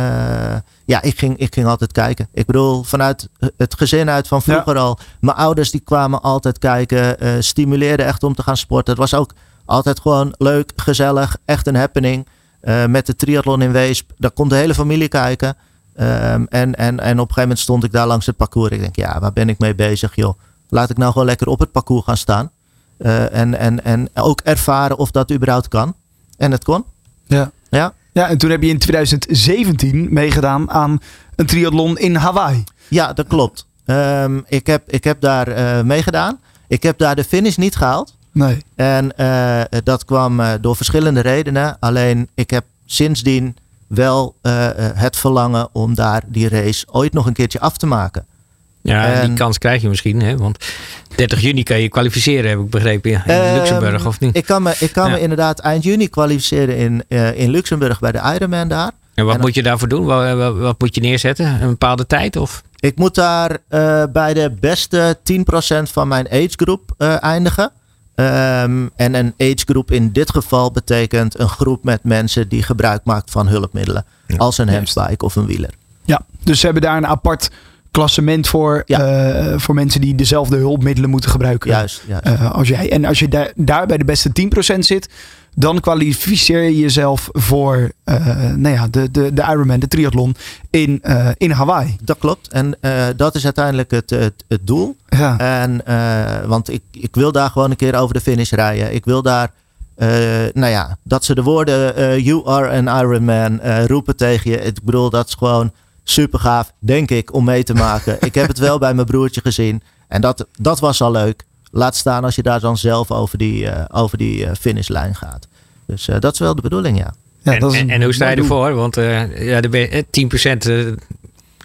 ja, ik ging, ik ging altijd kijken. Ik bedoel, vanuit het gezin uit van vroeger al. Mijn ouders die kwamen altijd kijken. eh stimuleerden echt om te gaan sporten. Het was ook altijd gewoon leuk, gezellig. Echt een happening. Eh, met de triathlon in Weesp. Daar komt de hele familie kijken. Ehm, en, en, en op een gegeven moment stond ik daar langs het parcours. Ik denk, ja, waar ben ik mee bezig, joh? Laat ik nou gewoon lekker op het parcours gaan staan. Eh, en, en, en ook ervaren of dat überhaupt kan. En het kon. Ja. Ja. Ja, en toen heb je in 2017 meegedaan aan een triathlon in Hawaii. Ja, dat klopt. Ehm, ik, heb, ik heb daar eh, meegedaan. Ik heb daar de finish niet gehaald. Nee. En eh, dat kwam door verschillende redenen. Alleen ik heb sindsdien wel het verlangen om daar die race ooit nog een keertje af te maken. Ja, die En- kans krijg je misschien. Hè? Want 30 juni kan je kwalificeren, heb ik begrepen. In Ehm, Luxemburg, of niet? Ik kan me, ik kan Ja. me inderdaad eind juni kwalificeren in, eh, in Luxemburg bij de Ironman daar. En wat en- moet je daarvoor doen? Wat, wat, wat moet je neerzetten? Een bepaalde tijd? Of? Ik moet daar eh, bij de beste 10% van mijn agegroep eh eindigen. Ehm, en een agegroep in dit geval betekent een groep met mensen die gebruik maakt van hulpmiddelen. als een handbike of een wieler. Ja, dus ze hebben daar een apart klassement voor, Ja. eh, voor mensen die dezelfde hulpmiddelen moeten gebruiken. Juist, juist. eh, als jij. En als je daar, daar bij de beste 10% zit, dan kwalificeer je jezelf voor eh, nou ja, de, de, de Ironman, de triathlon in, eh, in Hawaii. Dat klopt. En dat is uiteindelijk het, het, het doel. Ja. En, want ik, ik wil daar gewoon een keer over de finish rijden. Ik wil daar, nou ja, dat ze de woorden You are an Ironman roepen tegen je. Ik bedoel, dat is gewoon super gaaf, denk ik, om mee te maken. ik heb het wel bij mijn broertje gezien. En dat, dat was al leuk. Laat staan als je daar dan zelf over die, eh, over die eh, finishlijn gaat. Dus eh, dat is wel de bedoeling, ja. Ja, en, dat is en, en hoe sta je ervoor? Want eh, ja, de, be- eh, 10% eh,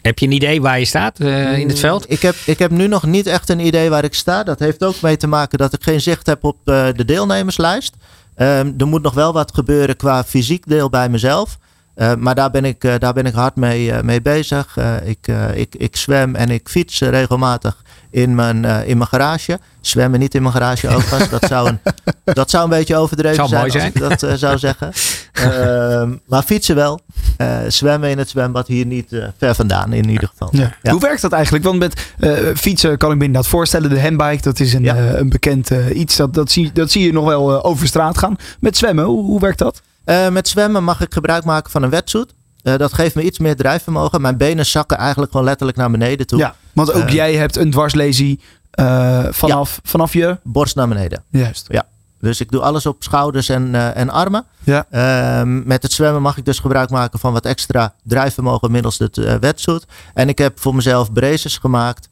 heb je een idee waar je staat eh, in het veld? Ik heb, ik heb nu nog niet echt een idee waar ik sta. Dat heeft ook mee te maken dat ik geen zicht heb op de deelnemerslijst. Ehm, er moet nog wel wat gebeuren qua fysiek deel bij mezelf. Eh, maar daar ben ik, eh, daar ben ik hard mee, eh, mee bezig. Eh, ik, eh, ik, ik zwem en ik fiets regelmatig in mijn, eh, in mijn garage. Zwemmen niet in mijn garage overigens. dat, zou een, dat zou een beetje overdreven Zou zijn mooi als ik dat eh, zou zeggen. Ehm, maar fietsen wel. Eh, zwemmen in het zwembad hier niet ver vandaan in ieder geval. Ja. Ja. Hoe werkt dat eigenlijk? Want met eh, fietsen kan ik me inderdaad voorstellen. De handbike, dat is een, Ja. een bekend iets. Dat, dat, zie, dat zie je nog wel over straat gaan. Met zwemmen, hoe, hoe werkt dat? Eh, met zwemmen mag ik gebruik maken van een wetsuit. Eh, dat geeft me iets meer drijfvermogen. Mijn benen zakken eigenlijk gewoon letterlijk naar beneden toe. Ja, want ook Eh. jij hebt een dwarslesie eh, vanaf, vanaf je... Borst naar beneden. Juist. Dus ik doe alles op schouders en, en armen. Ja. Ehm, met het zwemmen mag ik dus gebruik maken van wat extra drijfvermogen middels het eh wetsuit. En ik heb voor mezelf braces gemaakt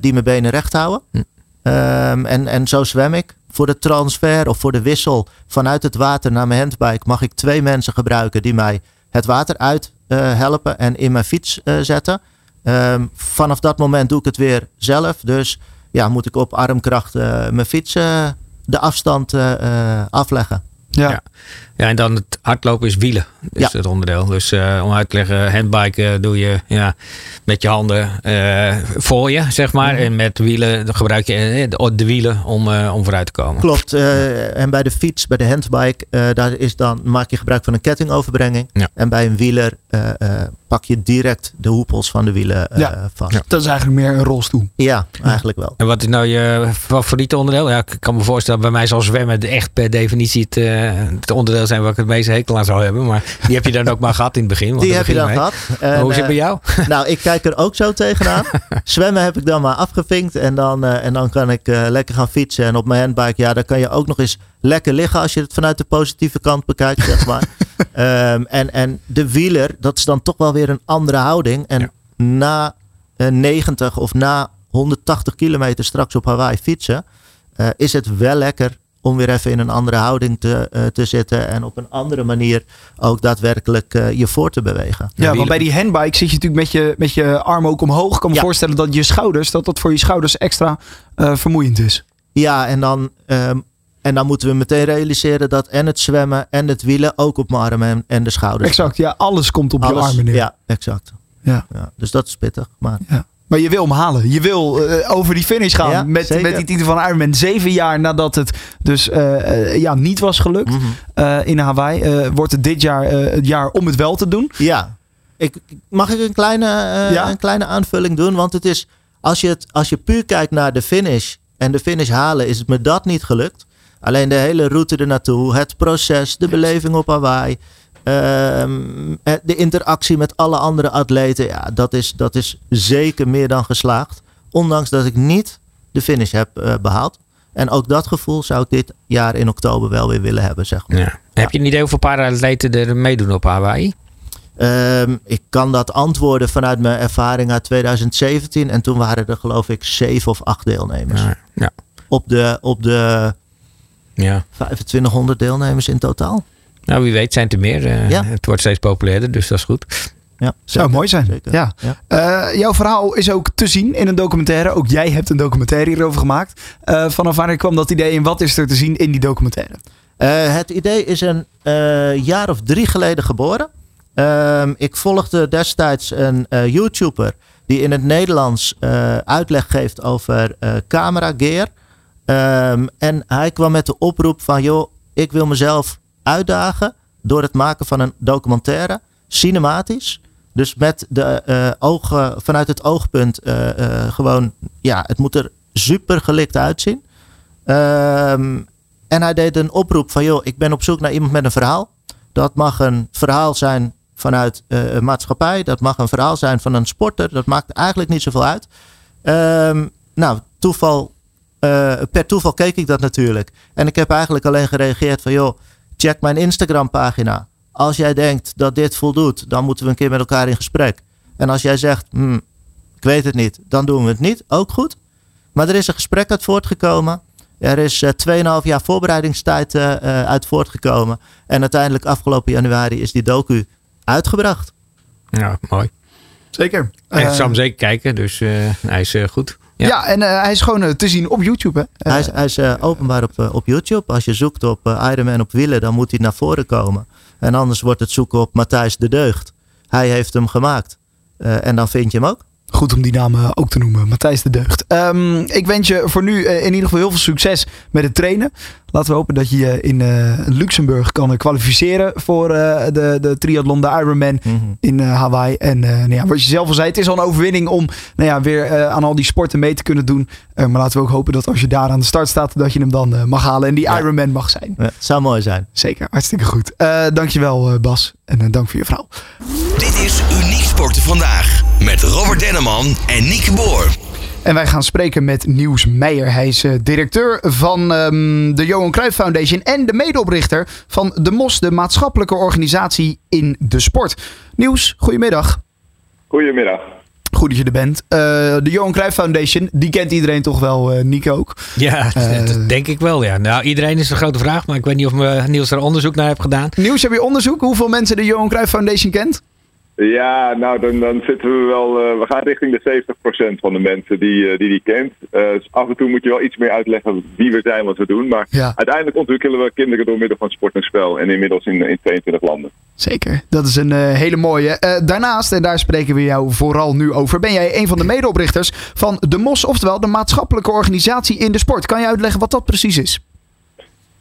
die mijn benen recht houden. Hm. Ehm, en, en zo zwem ik. Voor de transfer of voor de wissel vanuit het water naar mijn handbike mag ik twee mensen gebruiken die mij het water uit eh, helpen en in mijn fiets eh, zetten. Ehm, vanaf dat moment doe ik het weer zelf. Dus ja, moet ik op armkracht eh, mijn fiets de afstand afleggen. Ja. Ja. Ja, en dan het hardlopen is wielen. Is Ja. het onderdeel. Dus eh, om uit te leggen, handbiken eh, doe je ja, met je handen eh, voor je, zeg maar. Mhm. En met wielen gebruik je eh, de, de wielen om, eh, om vooruit te komen. Klopt. eh, en bij de fiets, bij de handbike, eh, daar is dan, maak je gebruik van een kettingoverbrenning. Ja. En bij een wieler eh, eh, pak je direct de hoepels van de wielen eh, Ja. vast. Ja. Ja. Dat is eigenlijk meer een rolstoel. eigenlijk wel. En wat is nou je favoriete onderdeel? Ja, ik kan me voorstellen, bij mij zal zwemmen echt per definitie het, eh, het onderdeel zijn waar ik het meeste hekel aan zou hebben. Maar die heb je dan ook maar gehad in het begin. want Die daar heb je dan gehad. En, Hoe is het bij eh, jou? nou, ik kijk er ook zo tegenaan. Zwemmen heb ik dan maar afgevinkt. En dan, eh, en dan kan ik eh, lekker gaan fietsen. En op mijn handbike, ja, dan kan je ook nog eens lekker liggen als je het vanuit de positieve kant bekijkt, zeg maar. Ehm, en, en de wieler, dat is dan toch wel weer een andere houding. En Ja. na eh, 90 of na 180 kilometer straks op Hawaii fietsen, is het wel lekker om weer even in een andere houding te, eh, te zitten. En op een andere manier ook daadwerkelijk eh, je voor te bewegen. Ja, want bij die handbike zit je natuurlijk met je, met je armen ook omhoog. Ik kan me Ja. voorstellen dat je schouders, dat dat voor je schouders extra eh, vermoeiend is. Ja, en dan, ehm, en dan moeten we meteen realiseren dat en het zwemmen en het wielen ook op mijn armen en, en de schouders. Exact, ja, alles komt op je armen neer. Ja, exact. Ja. Ja, dus dat is pittig. Maar Maar je wil hem halen. Je wil eh, over die finish gaan Ja, met, zeker. met die titel van Ironman. Zeven jaar nadat het dus eh, eh, ja, niet was gelukt Mhm. in Hawaii. wordt het dit jaar het jaar om het wel te doen. ja, ik, mag ik een kleine, Ja. een kleine aanvulling doen? Want het is, als je, het, als je puur kijkt naar de finish en de finish halen, is het me dat niet gelukt. Alleen de hele route ernaartoe, het proces, de beleving op Hawaii. Ehm, eh, de interactie met alle andere atleten, ja, dat is, dat is zeker meer dan geslaagd. Ondanks dat ik niet de finish heb eh, behaald. En ook dat gevoel zou ik dit jaar in oktober wel weer willen hebben, zeg maar. Ja. Heb je een idee hoeveel para-atleten er meedoen op Hawaii? Ehm, ik kan dat antwoorden vanuit mijn ervaring uit 2017. En toen waren er geloof ik zeven of acht deelnemers. Ja. Ja. Op, de, op de ja. 2500 deelnemers in totaal. Nou, wie weet zijn het er meer. Eh, Ja. Het wordt steeds populairder, dus dat is goed. Ja, Zou mooi zijn. zeker. Ja. Ja. Eh, jouw verhaal is ook te zien in een documentaire. Ook jij hebt een documentaire hierover gemaakt. Eh, vanaf wanneer kwam dat idee en wat is er te zien in die documentaire? Eh, het idee is een eh, jaar of drie geleden geboren. Ehm, ik volgde destijds een eh, YouTuber die in het Nederlands eh, uitleg geeft over eh camera gear. Ehm, en hij kwam met de oproep van, joh, ik wil mezelf uitdagen door het maken van een documentaire, cinematisch. Dus met de eh, ogen, vanuit het oogpunt eh, eh, gewoon, ja, het moet er super gelikt uitzien. Ehm, en hij deed een oproep van, joh, ik ben op zoek naar iemand met een verhaal. Dat mag een verhaal zijn vanuit een maatschappij. Dat mag een verhaal zijn van een sporter. Dat maakt eigenlijk niet zoveel uit. Ehm, nou, per toeval keek ik dat natuurlijk. En ik heb eigenlijk alleen gereageerd van, joh, check mijn Instagram pagina. Als jij denkt dat dit voldoet, dan moeten we een keer met elkaar in gesprek. En als jij zegt, hmm, ik weet het niet, dan doen we het niet. Ook goed. Maar er is een gesprek uit voortgekomen. Er is eh 2,5 jaar voorbereidingstijd eh, eh, uit voortgekomen. En uiteindelijk afgelopen januari is die docu uitgebracht. Ja, mooi. Zeker. En ik zal hem zeker kijken, dus eh, hij is goed. Ja. Ja. en eh, hij is gewoon eh, te zien op YouTube. Hè? Eh, hij is, hij is openbaar op, op YouTube. Als je zoekt op eh, Ironman op wielen, dan moet hij naar voren komen. En anders wordt het zoeken op Matthijs de Deugd. Hij heeft hem gemaakt. En dan vind je hem ook. Goed om die naam eh, ook te noemen, Matthijs de Deugd. Ehm, ik wens je voor nu in ieder geval heel veel succes met het trainen. Laten we hopen dat je je in Luxemburg kan kwalificeren voor de, de triathlon, de Ironman Mhm. in Hawaii. En nou ja, wat je zelf al zei, het is al een overwinning om nou ja, weer aan al die sporten mee te kunnen doen. maar laten we ook hopen dat als je daar aan de start staat, dat je hem dan mag halen en die Ja. Ironman mag zijn. Ja, het zou mooi zijn. Zeker, hartstikke goed. Uh, dankjewel Bas en dank voor je vrouw. Dit is Uniek Sporten Vandaag met Robert Denneman en Nieke Boer. En wij gaan spreken met Nieuws Meijer. Hij is uh, directeur van um, de Johan Cruijff Foundation en de medeoprichter van de MOS, de maatschappelijke organisatie in de sport. Nieuws, goedemiddag. Goedemiddag. Goed dat je er bent. Uh, de Johan Cruijff Foundation, die kent iedereen toch wel, uh, Nico ook? Ja, uh, dat denk ik wel. Ja. Nou, iedereen is een grote vraag, maar ik weet niet of me, Niels er onderzoek naar heeft gedaan. Niels, heb je onderzoek hoeveel mensen de Johan Cruijff Foundation kent? Ja, nou dan, dan zitten we wel. Uh, we gaan richting de 70% van de mensen die uh, die, die kent. Uh, dus af en toe moet je wel iets meer uitleggen wie we zijn, wat we doen. Maar ja. uiteindelijk ontwikkelen we kinderen door middel van sport en spel. En inmiddels in, in 22 landen. Zeker, dat is een hele mooie. daarnaast, en daar spreken we jou vooral nu over, ben jij een van de medeoprichters van de MOS, oftewel de maatschappelijke organisatie in de sport. Kan je uitleggen wat dat precies is?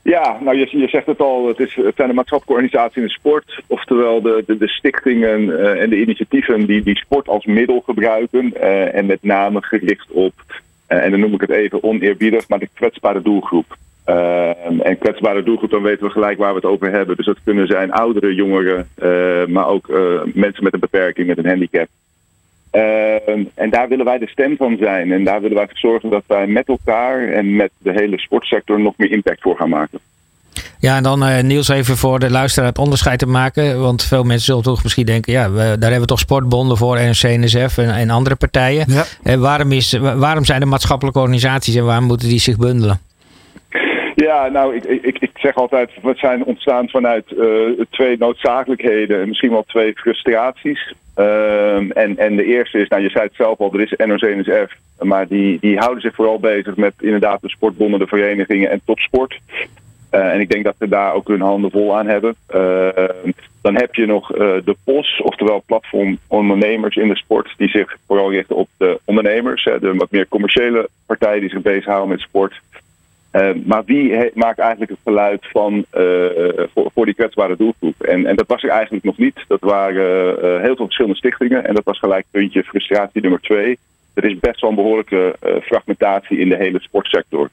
Ja, nou je, je zegt het al, het, is, zijn de maatschappelijke organisaties in de sport. Oftewel de, de, de stichtingen uh, en de initiatieven die, die sport als middel gebruiken. Uh, en met name gericht op, uh, en dan noem ik het even oneerbiedig, maar de kwetsbare doelgroep. en kwetsbare doelgroep, dan weten we gelijk waar we het over hebben. Dus dat kunnen zijn oudere jongeren, maar ook mensen met een beperking, met een handicap. Uh, en daar willen wij de stem van zijn. En daar willen wij voor zorgen dat wij met elkaar en met de hele sportsector nog meer impact voor gaan maken. Ja, en dan uh, Niels even voor de luisteraar het onderscheid te maken. Want veel mensen zullen toch misschien denken, ja, we, daar hebben we toch sportbonden voor, NRC, NSF en, en andere partijen. Ja. En waarom, is, waarom zijn er maatschappelijke organisaties en waarom moeten die zich bundelen? Ja, nou, ik, ik, ik zeg altijd, we zijn ontstaan vanuit uh, twee noodzakelijkheden en misschien wel twee frustraties. Um, en, en de eerste is, nou je zei het zelf al, er is NOC-NSF, maar die, die houden zich vooral bezig met inderdaad de sportbonden, de verenigingen en topsport. Uh, en ik denk dat ze daar ook hun handen vol aan hebben. Uh, dan heb je nog uh, de POS, oftewel platform ondernemers in de sport, die zich vooral richten op de ondernemers, hè, de wat meer commerciële partijen die zich bezighouden met sport. Uh, maar wie maakt eigenlijk het geluid van, uh, voor, die kwetsbare doelgroep? En, en dat was er eigenlijk nog niet. Dat waren uh, heel veel verschillende stichtingen. En dat was gelijk puntje frustratie nummer twee. Er is best wel een behoorlijke fragmentatie in de hele sportsector.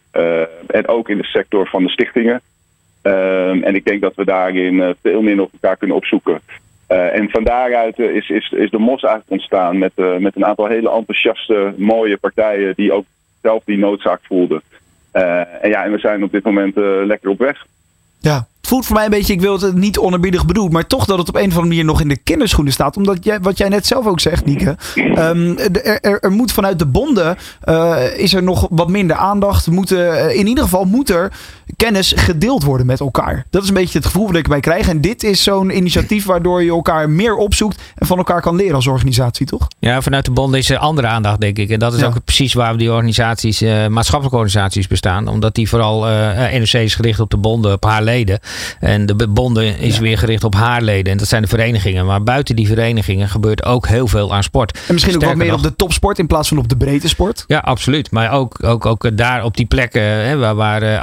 en ook in de sector van de stichtingen. en ik denk dat we daarin veel meer op elkaar kunnen opzoeken. en van daaruit is, is, is de MOS eigenlijk ontstaan met, met een aantal hele enthousiaste, mooie partijen die ook zelf die noodzaak voelden. Uh, en ja, en we zijn op dit moment uh, lekker op weg. Ja, het voelt voor mij een beetje, ik wil het niet onerbiedig bedoeld, maar toch dat het op een of andere manier nog in de kinderschoenen staat. Omdat jij, wat jij net zelf ook zegt, Nieke, um, er, er, moet vanuit de bonden, uh, is er nog wat minder aandacht. Moeten, in ieder geval moet er kennis gedeeld worden met elkaar. Dat is een beetje het gevoel dat ik erbij krijg. En dit is zo'n initiatief waardoor je elkaar meer opzoekt en van elkaar kan leren als organisatie, toch? Ja, vanuit de bonden is er andere aandacht, denk ik. En dat is ja. ook precies waar die organisaties, uh, maatschappelijke organisaties bestaan. Omdat die vooral, uh, NRC is gericht op de bonden, op haar leden. En de bonden is ja. weer gericht op haar leden. En dat zijn de verenigingen. Maar buiten die verenigingen gebeurt ook heel veel aan sport. En misschien Sterker ook wat meer nog, op de topsport in plaats van op de breedte sport? Ja, absoluut. Maar ook, ook, ook daar op die plekken hè, waar, waar uh,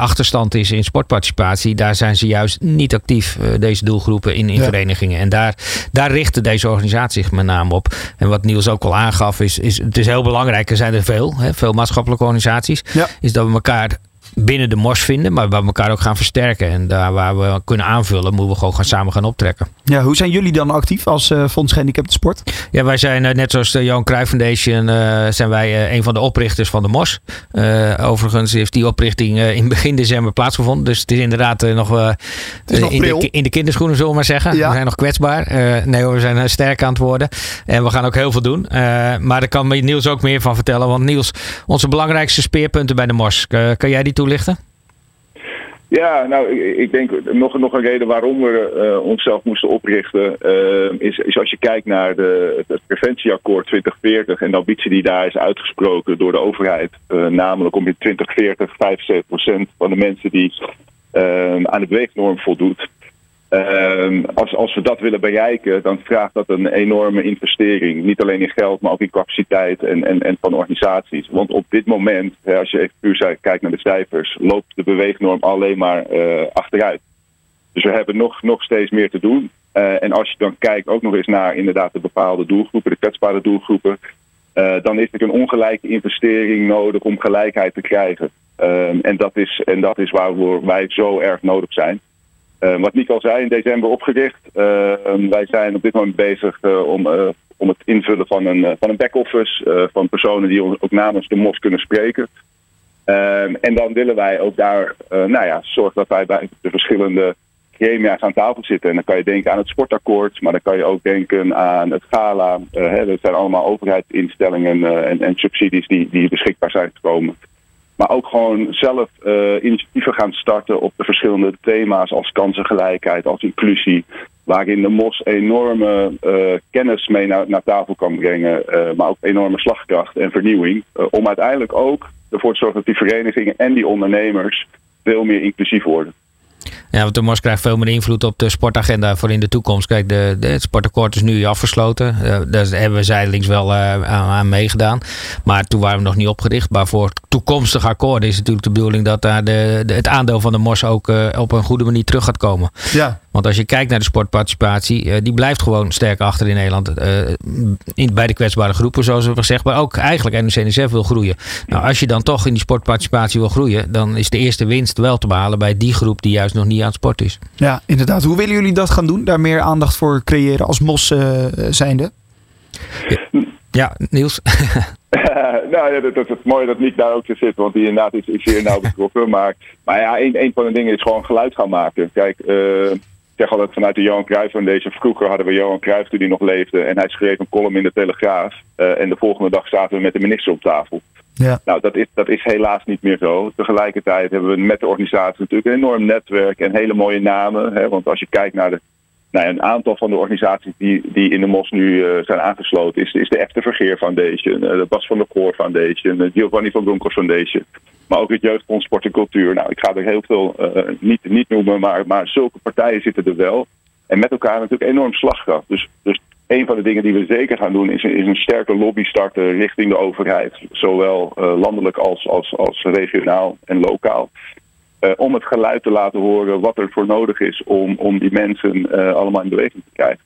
is in sportparticipatie. Daar zijn ze juist niet actief, uh, deze doelgroepen in, in ja. verenigingen. En daar, daar richten deze organisaties zich met name op. En wat Niels ook al aangaf, is, is het is heel belangrijk. Er zijn er veel, hè, veel maatschappelijke organisaties. Ja. Is dat we elkaar binnen de mos vinden, maar waar we elkaar ook gaan versterken. En daar waar we kunnen aanvullen, moeten we gewoon gaan samen gaan optrekken. Ja, hoe zijn jullie dan actief als uh, Fonds Gehandicapten Sport? Ja, wij zijn uh, net zoals de Johan Cruijff Foundation, uh, zijn wij een van de oprichters van de MOS. overigens heeft die oprichting in begin december plaatsgevonden. Dus het is inderdaad nog, nog in, de, in de kinderschoenen, zullen we maar zeggen. Ja. We zijn nog kwetsbaar. nee hoor, we zijn sterk aan het worden. En we gaan ook heel veel doen. maar daar kan Niels ook meer van vertellen. Want Niels, onze belangrijkste speerpunten bij de MOS. kan jij die toelichten? Ja, nou, ik, denk nog, nog een reden waarom we uh, onszelf moesten oprichten, uh, is, is als je kijkt naar de, het preventieakkoord 2040 en de ambitie die daar is uitgesproken door de overheid, uh, namelijk om in 2040 75% van de mensen die aan de beweegnorm voldoet, Ehm, als, als we dat willen bereiken, dan vraagt dat een enorme investering. Niet alleen in geld, maar ook in capaciteit en, en, en van organisaties. Want op dit moment, als je even puur kijkt naar de cijfers, loopt de beweegnorm alleen maar uh, achteruit. Dus we hebben nog, nog steeds meer te doen. Uh, en als je dan kijkt ook nog eens naar inderdaad de bepaalde doelgroepen, de kwetsbare doelgroepen, uh, dan is er een ongelijke investering nodig om gelijkheid te krijgen. Ehm, en, dat is, en dat is waarvoor wij zo erg nodig zijn. Uh, wat Nico zei, in december opgericht. Uh, wij zijn op dit moment bezig uh, om, om het invullen van een, van een back-office. van personen die ook namens de MOS kunnen spreken. En dan willen wij ook daar nou ja, zorgen dat wij bij de verschillende gremia's aan tafel zitten. En dan kan je denken aan het sportakkoord, maar dan kan je ook denken aan het gala. Hè, dat zijn allemaal overheidsinstellingen en, en subsidies die, die beschikbaar zijn gekomen. Maar ook gewoon zelf uh, initiatieven gaan starten op de verschillende thema's als kansengelijkheid, als inclusie. Waarin de MOS enorme uh, kennis mee naar, naar, tafel kan brengen. Uh, maar ook enorme slagkracht en vernieuwing. om uiteindelijk ook ervoor te zorgen dat die verenigingen en die ondernemers veel meer inclusief worden. Ja, want de MOS krijgt veel meer invloed op de sportagenda voor in de toekomst. Kijk, de, het sportakkoord is nu afgesloten. Uh, daar hebben we zijdelings wel uh, aan, aan, meegedaan. Maar toen waren we nog niet opgericht. Maar voor toekomstige akkoorden is natuurlijk de bedoeling dat daar de, het aandeel van de MOS ook op een goede manier terug gaat komen. Ja. Want als je kijkt naar de sportparticipatie, die blijft gewoon sterk achter in Nederland. in, bij de kwetsbare groepen, zoals we gezegd. Maar ook eigenlijk NOC-NSF wil groeien. Nou, als je dan toch in die sportparticipatie wil groeien, dan is de eerste winst wel te behalen bij die groep die juist nog niet aan het sport is. Ja, inderdaad. Hoe willen jullie dat gaan doen? Daar meer aandacht voor creëren als MOS uh, zijnde? Ja, ja Niels. nou ja, dat, dat, is mooi dat Nick daar ook zit, want die inderdaad is, is zeer nauw betrokken. maar, maar ja, een, een van de dingen is gewoon geluid gaan maken. Kijk, uh, zeg altijd vanuit de Johan Cruijff Foundation. Vroeger hadden we Johan Cruijff toen hij nog leefde en hij schreef een column in de Telegraaf. Uh, en de volgende dag zaten we met de minister op tafel. Ja. Nou, dat is, dat is helaas niet meer zo. Tegelijkertijd hebben we met de organisatie natuurlijk een enorm netwerk en hele mooie namen. Hè? Want als je kijkt naar de, nou, een aantal van de organisaties die, die in de MOS nu uh, zijn aangesloten, is, is de Echte Vergeer Foundation, uh, de Bas van der Goor Foundation, de Giovanni van Bronckhorst Foundation, maar ook het Jeugdfonds Sport en Cultuur. Nou, ik ga er heel veel uh, niet, niet noemen, maar, maar zulke partijen zitten er wel. En met elkaar natuurlijk enorm slagkracht. Dus, dus een van de dingen die we zeker gaan doen is, is een sterke lobby starten richting de overheid. Zowel landelijk als, als, als regionaal en lokaal. Uh, om het geluid te laten horen wat er voor nodig is om, om die mensen uh, allemaal in beweging te krijgen.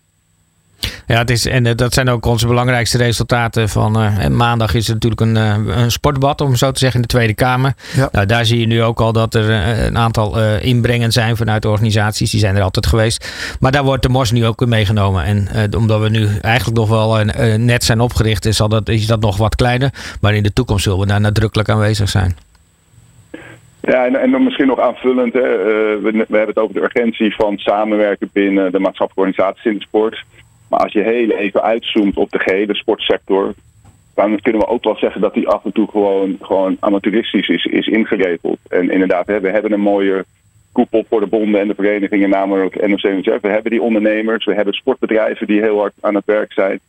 Ja, het is, en dat zijn ook onze belangrijkste resultaten van uh, maandag is het natuurlijk een, uh, een sportdebat, om zo te zeggen, in de Tweede Kamer. Ja. Nou, daar zie je nu ook al dat er uh, een aantal inbrengen zijn vanuit de organisaties. Die zijn er altijd geweest. Maar daar wordt de MOS nu ook meegenomen. En omdat we nu eigenlijk nog wel net zijn opgericht, is, dat, is dat nog wat kleiner. Maar in de toekomst zullen we daar nadrukkelijk aanwezig zijn. Ja, en, en dan misschien nog aanvullend. Hè. we, we hebben het over de urgentie van samenwerken binnen de maatschappelijke organisaties in de sport. Maar als je heel even uitzoomt op de gehele sportsector, dan kunnen we ook wel zeggen dat die af en toe gewoon, gewoon amateuristisch is, is ingeregeld. En inderdaad, we hebben een mooie koepel voor de bonden en de verenigingen, namelijk NOC-NSF. We hebben die ondernemers, we hebben sportbedrijven die heel hard aan het werk zijn.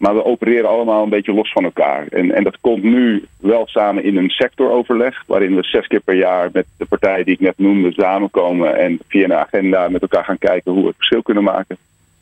Maar we opereren allemaal een beetje los van elkaar. En, en dat komt nu wel samen in een sectoroverleg, waarin we zes keer per jaar met de partijen die ik net noemde samenkomen en via een agenda met elkaar gaan kijken hoe we het verschil kunnen maken.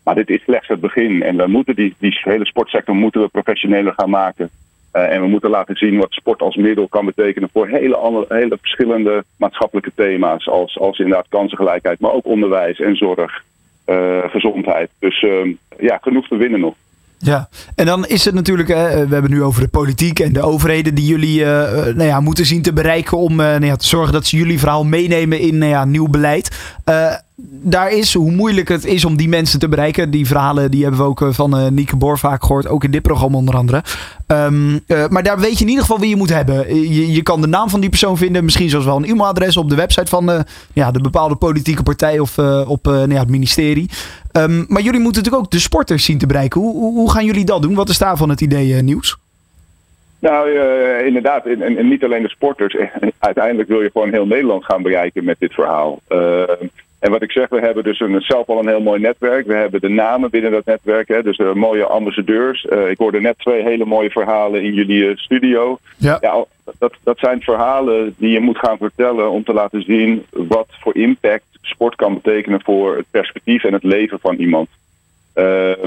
Maar dit is slechts het begin. En we moeten die, die hele sportsector moeten we professioneler gaan maken. Uh, en we moeten laten zien wat sport als middel kan betekenen voor hele, andere, hele verschillende maatschappelijke thema's. Als, als inderdaad kansengelijkheid, maar ook onderwijs en zorg, uh, gezondheid. Dus uh, ja, genoeg te winnen nog. Ja, en dan is het natuurlijk, we hebben nu over de politiek en de overheden die jullie uh, nou ja, moeten zien te bereiken om uh, nou ja, te zorgen dat ze jullie verhaal meenemen in nou ja, nieuw beleid. Daar is, hoe moeilijk het is om die mensen te bereiken. Die verhalen die hebben we ook van Nieke Boor vaak gehoord. Ook in dit programma onder andere. Uh, maar daar weet je in ieder geval wie je moet hebben. Je, je kan de naam van die persoon vinden. Misschien zelfs wel een e-mailadres op de website van ja, de bepaalde politieke partij of op nou ja, het ministerie. Um, maar jullie moeten natuurlijk ook de sporters zien te bereiken. Hoe, hoe, gaan jullie dat doen? Wat is daarvan het idee, Nieuws? Nou, uh, inderdaad. En, en, niet alleen de sporters. Uiteindelijk wil je gewoon heel Nederland gaan bereiken met dit verhaal. Uh, En wat ik zeg, we hebben dus een, zelf al een heel mooi netwerk. We hebben de namen binnen dat netwerk, hè, dus uh, mooie ambassadeurs. Uh, ik hoorde net twee hele mooie verhalen in jullie studio. Ja. ja dat, dat zijn verhalen die je moet gaan vertellen om te laten zien wat voor impact sport kan betekenen voor het perspectief en het leven van iemand. Uh,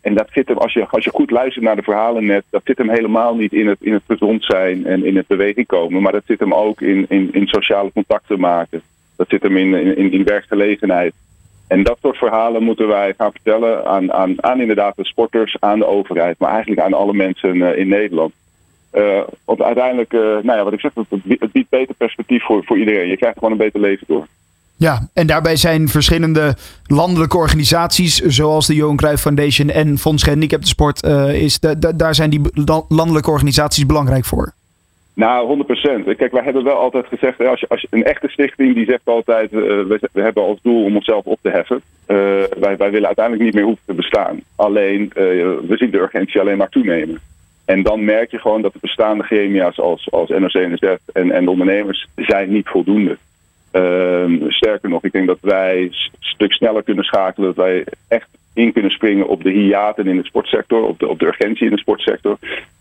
en dat zit hem, als je, als je goed luistert naar de verhalen net, dat zit hem helemaal niet in het, in het gezond zijn en in het beweging komen. Maar dat zit hem ook in, in, in sociale contacten maken. Dat zit hem in, in, werkgelegenheid. En dat soort verhalen moeten wij gaan vertellen aan, aan, aan inderdaad de sporters, aan de overheid, maar eigenlijk aan alle mensen uh, in Nederland. Uh, want uiteindelijk, uh, nou ja, wat ik zeg, het biedt beter perspectief voor, voor iedereen. Je krijgt gewoon een beter leven door. Ja, en daarbij zijn verschillende landelijke organisaties, zoals de Johan Cruijff Foundation en Fonds Handicap de Sport, is daar zijn die landelijke organisaties belangrijk voor. Nou, 100%. Kijk, wij hebben wel altijd gezegd, als je, als een echte stichting die zegt altijd, uh, we, we, hebben als doel om onszelf op te heffen. Uh, wij, wij willen uiteindelijk niet meer hoeven te bestaan. Alleen, uh, we zien de urgentie alleen maar toenemen. En dan merk je gewoon dat de bestaande gremia's als, als NOC-NSF en, en de ondernemers zijn niet voldoende. Uh, sterker nog, ik denk dat wij een stuk sneller kunnen schakelen. Dat wij echt in kunnen springen op de hiaten in de sportsector, op de, op de urgentie in de sportsector.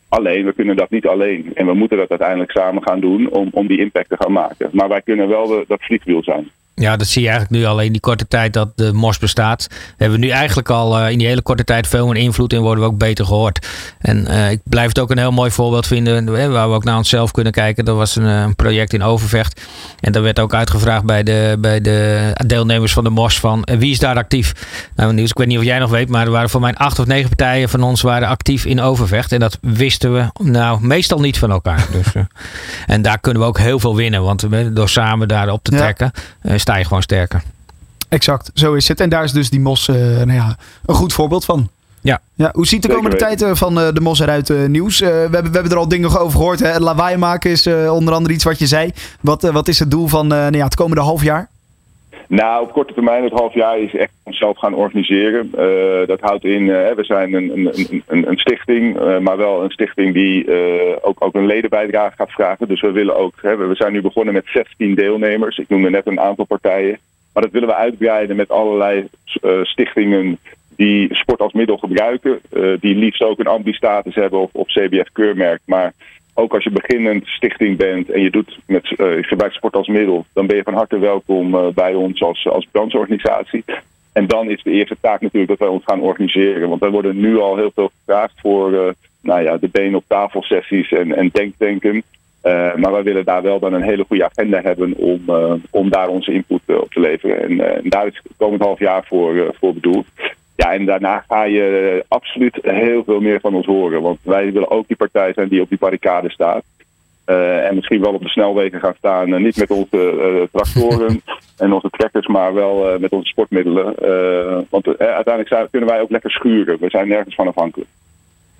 Alleen, we kunnen dat niet alleen. En we moeten dat uiteindelijk samen gaan doen om, om die impact te gaan maken. Maar wij kunnen wel de, dat vliegwiel zijn. Ja, dat zie je eigenlijk nu al in die korte tijd dat de MOS bestaat. Hebben we nu eigenlijk al uh, in die hele korte tijd veel meer invloed in, worden we ook beter gehoord. En uh, ik blijf het ook een heel mooi voorbeeld vinden, waar we ook naar onszelf kunnen kijken. Dat was een, een project in Overvecht. En daar werd ook uitgevraagd bij de, bij de deelnemers van de MOS van wie is daar actief? Nou Niels, ik weet niet of jij nog weet, maar er waren voor mij acht of negen partijen van ons waren actief in Overvecht. En dat wisten we nou meestal niet van elkaar. Dus, en daar kunnen we ook heel veel winnen, want door samen daarop te trekken... Sta je gewoon sterker. Exact, zo is het. En daar is dus die mos uh, nou ja, een goed voorbeeld van. Ja. ja. Hoe ziet de komende tijd van uh, de mos eruit, uh, nieuws? we, hebben, we hebben er al dingen over gehoord. Hè? Lawaai maken is onder andere iets wat je zei. Wat, wat is het doel van nou ja, het komende half jaar? Nou, op korte termijn, het half jaar is echt onszelf gaan organiseren. Uh, dat houdt in, uh, we zijn een, een, een, een stichting, uh, maar wel een stichting die ook, ook een ledenbijdrage gaat vragen. Dus we willen ook, we zijn nu begonnen met 16 deelnemers. Ik noemde net een aantal partijen. Maar dat willen we uitbreiden met allerlei stichtingen die sport als middel gebruiken. die liefst ook een ambi-status hebben of, of CBF-keurmerk. Maar ook als je beginnend stichting bent en je doet met uh, gebruikt sport als middel, dan ben je van harte welkom uh, bij ons als, als brancheorganisatie. En dan is de eerste taak natuurlijk dat wij ons gaan organiseren. Want wij worden nu al heel veel gevraagd voor uh, nou ja, de benen op tafel sessies en, en denkdenken. maar wij willen daar wel dan een hele goede agenda hebben om, om daar onze input op te leveren. En, en daar is het komend half jaar voor, voor bedoeld. Ja, en daarna ga je absoluut heel veel meer van ons horen. Want wij willen ook die partij zijn die op die barricade staat. Uh, en misschien wel op de snelwegen gaan staan. Uh, niet met onze uh, tractoren en onze trekkers, maar wel met onze sportmiddelen. want uiteindelijk zijn, kunnen wij ook lekker schuren. We zijn nergens van afhankelijk.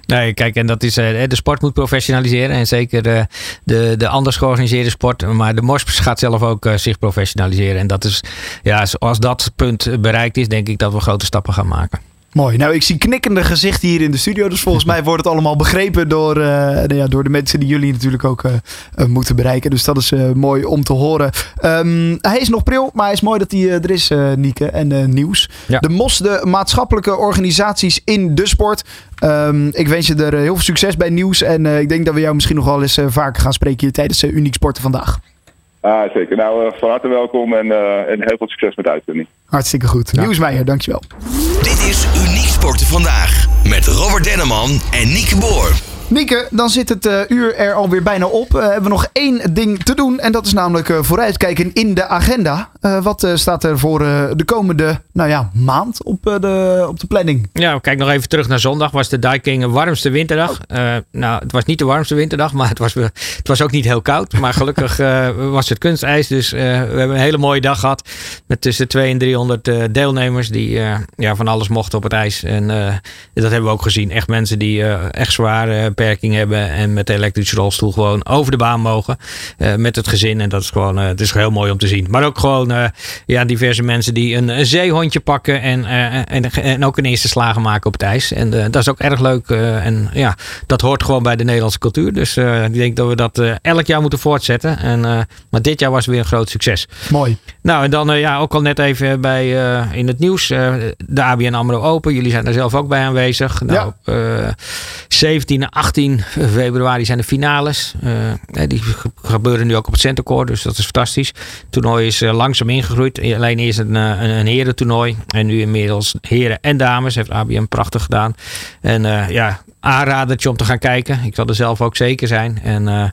Nee, kijk, en dat is de sport moet professionaliseren. En zeker de, de, de anders georganiseerde sport. Maar de MOS gaat zelf ook zich professionaliseren. En dat is, ja, als dat punt bereikt is, denk ik dat we grote stappen gaan maken. Mooi. Nou, ik zie knikkende gezichten hier in de studio. Dus volgens mij wordt het allemaal begrepen door, uh, ja, door de mensen die jullie natuurlijk ook uh, uh, moeten bereiken. Dus dat is mooi om te horen. Um, hij is nog pril, maar hij is mooi dat hij er is, Nieke. En nieuws. Ja. De MOS, de maatschappelijke organisaties in de sport. Um, ik wens je er heel veel succes bij nieuws. En ik denk dat we jou misschien nog wel eens vaker gaan spreken hier tijdens Uniek Sporten vandaag. Ah, zeker. Nou, van harte welkom en, en heel veel succes met de uitzending. Hartstikke goed. Ja. Nieuwsmeijer, dankjewel. Dit is Uniek Sporten Vandaag met Robert Denneman en Nieke Boer. Nieke, dan zit het uh, uur er alweer bijna op. Uh, hebben we nog één ding te doen. En dat is namelijk uh, vooruitkijken in de agenda. Wat staat er voor de komende nou ja, maand op, de, op de planning? Ja, kijk nog even terug naar zondag. Was de Daiking een warmste winterdag. nou, het was niet de warmste winterdag, maar het was, het was ook niet heel koud. Maar gelukkig was het kunstijs. Dus we hebben een hele mooie dag gehad. Met tussen 200 en 300 deelnemers die ja, van alles mochten op het ijs. En dat hebben we ook gezien. Echt mensen die echt zwaar beperking hebben en met de elektrische rolstoel gewoon over de baan mogen met het gezin. En dat is gewoon, het is heel mooi om te zien. Maar ook gewoon eh, ja, diverse mensen die een, een zeehondje pakken en, eh, en, en ook een eerste slagen maken op het ijs. En eh, dat is ook erg leuk. en ja, dat hoort gewoon bij de Nederlandse cultuur. Dus ik denk dat we dat elk jaar moeten voortzetten. En, maar dit jaar was weer een groot succes. Mooi. Nou, en dan ja, ook al net even bij, in het nieuws. de ABN AMRO Open. Jullie zijn er zelf ook bij aanwezig. Nou, eh, 17 en 18 februari zijn de finales. Die ge- gebeuren nu ook op het Centercore. Dus dat is fantastisch. Het toernooi is eh, langzaam ingegroeid. Alleen eerst een, eh, een, een herentoernooi. En nu inmiddels heren en dames. Heeft ABN prachtig gedaan. En eh, ja, aanradertje om te gaan kijken. Ik zal er zelf ook zeker zijn. En uh,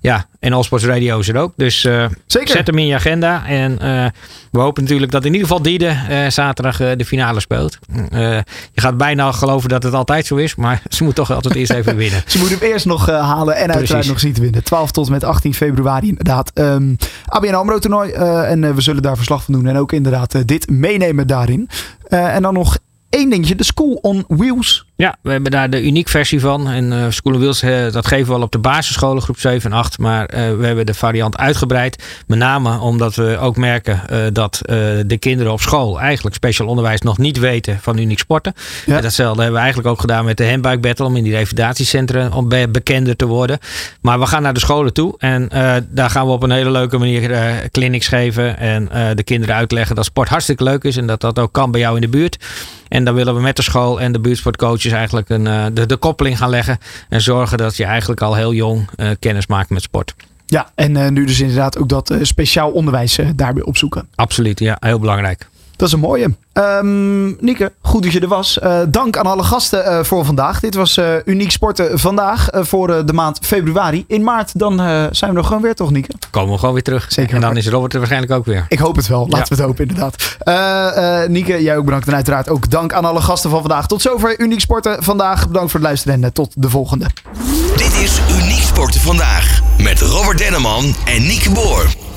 ja, en Allsports Radio is er ook. Dus uh, zeker. zet hem in je agenda. En uh, we hopen natuurlijk dat in ieder geval Diede zaterdag de finale speelt. je gaat bijna geloven dat het altijd zo is. Maar ze moet toch altijd eerst even winnen. ze moet hem eerst nog halen en Precies. uiteraard nog zien te winnen. 12 tot met 18 februari inderdaad. Um, ABN AMRO toernooi. en we zullen daar verslag van doen. En ook inderdaad dit meenemen daarin. en dan nog één dingetje, de School on Wheels. Ja, we hebben daar de uniek versie van. En uh, School Wheels, uh, dat geven we al op de basisscholen, groep 7 en 8. Maar uh, we hebben de variant uitgebreid. Met name omdat we ook merken dat de kinderen op school eigenlijk speciaal onderwijs nog niet weten van uniek sporten. Ja. En datzelfde hebben we eigenlijk ook gedaan met de handbike battle. Om in die revalidatiecentra om be bekender te worden. Maar we gaan naar de scholen toe. En daar gaan we op een hele leuke manier clinics geven. En de kinderen uitleggen dat sport hartstikke leuk is. En dat dat ook kan bij jou in de buurt. En dan willen we met de school en de eigenlijk een, uh, de, de koppeling gaan leggen. En zorgen dat je eigenlijk al heel jong uh, kennis maakt met sport. Ja, en uh, nu dus inderdaad ook dat speciaal onderwijs daarbij opzoeken. Absoluut, ja, heel belangrijk. Dat is een mooie. Um, Nieke, goed dat je er was. Uh, dank aan alle gasten uh, voor vandaag. Dit was uh, Uniek Sporten vandaag voor de maand februari. In maart dan zijn we er gewoon weer, toch Nieke? Komen we gewoon weer terug. Zeker. En dan is Robert er waarschijnlijk ook weer. Ik hoop het wel. Laten ja. we het hopen, inderdaad. Nieke, jij ook bedankt. En uiteraard ook dank aan alle gasten van vandaag. Tot zover Uniek Sporten vandaag. Bedankt voor het luisteren en tot de volgende. Dit is Uniek Sporten vandaag. Met Robert Denneman en Nieke Boer.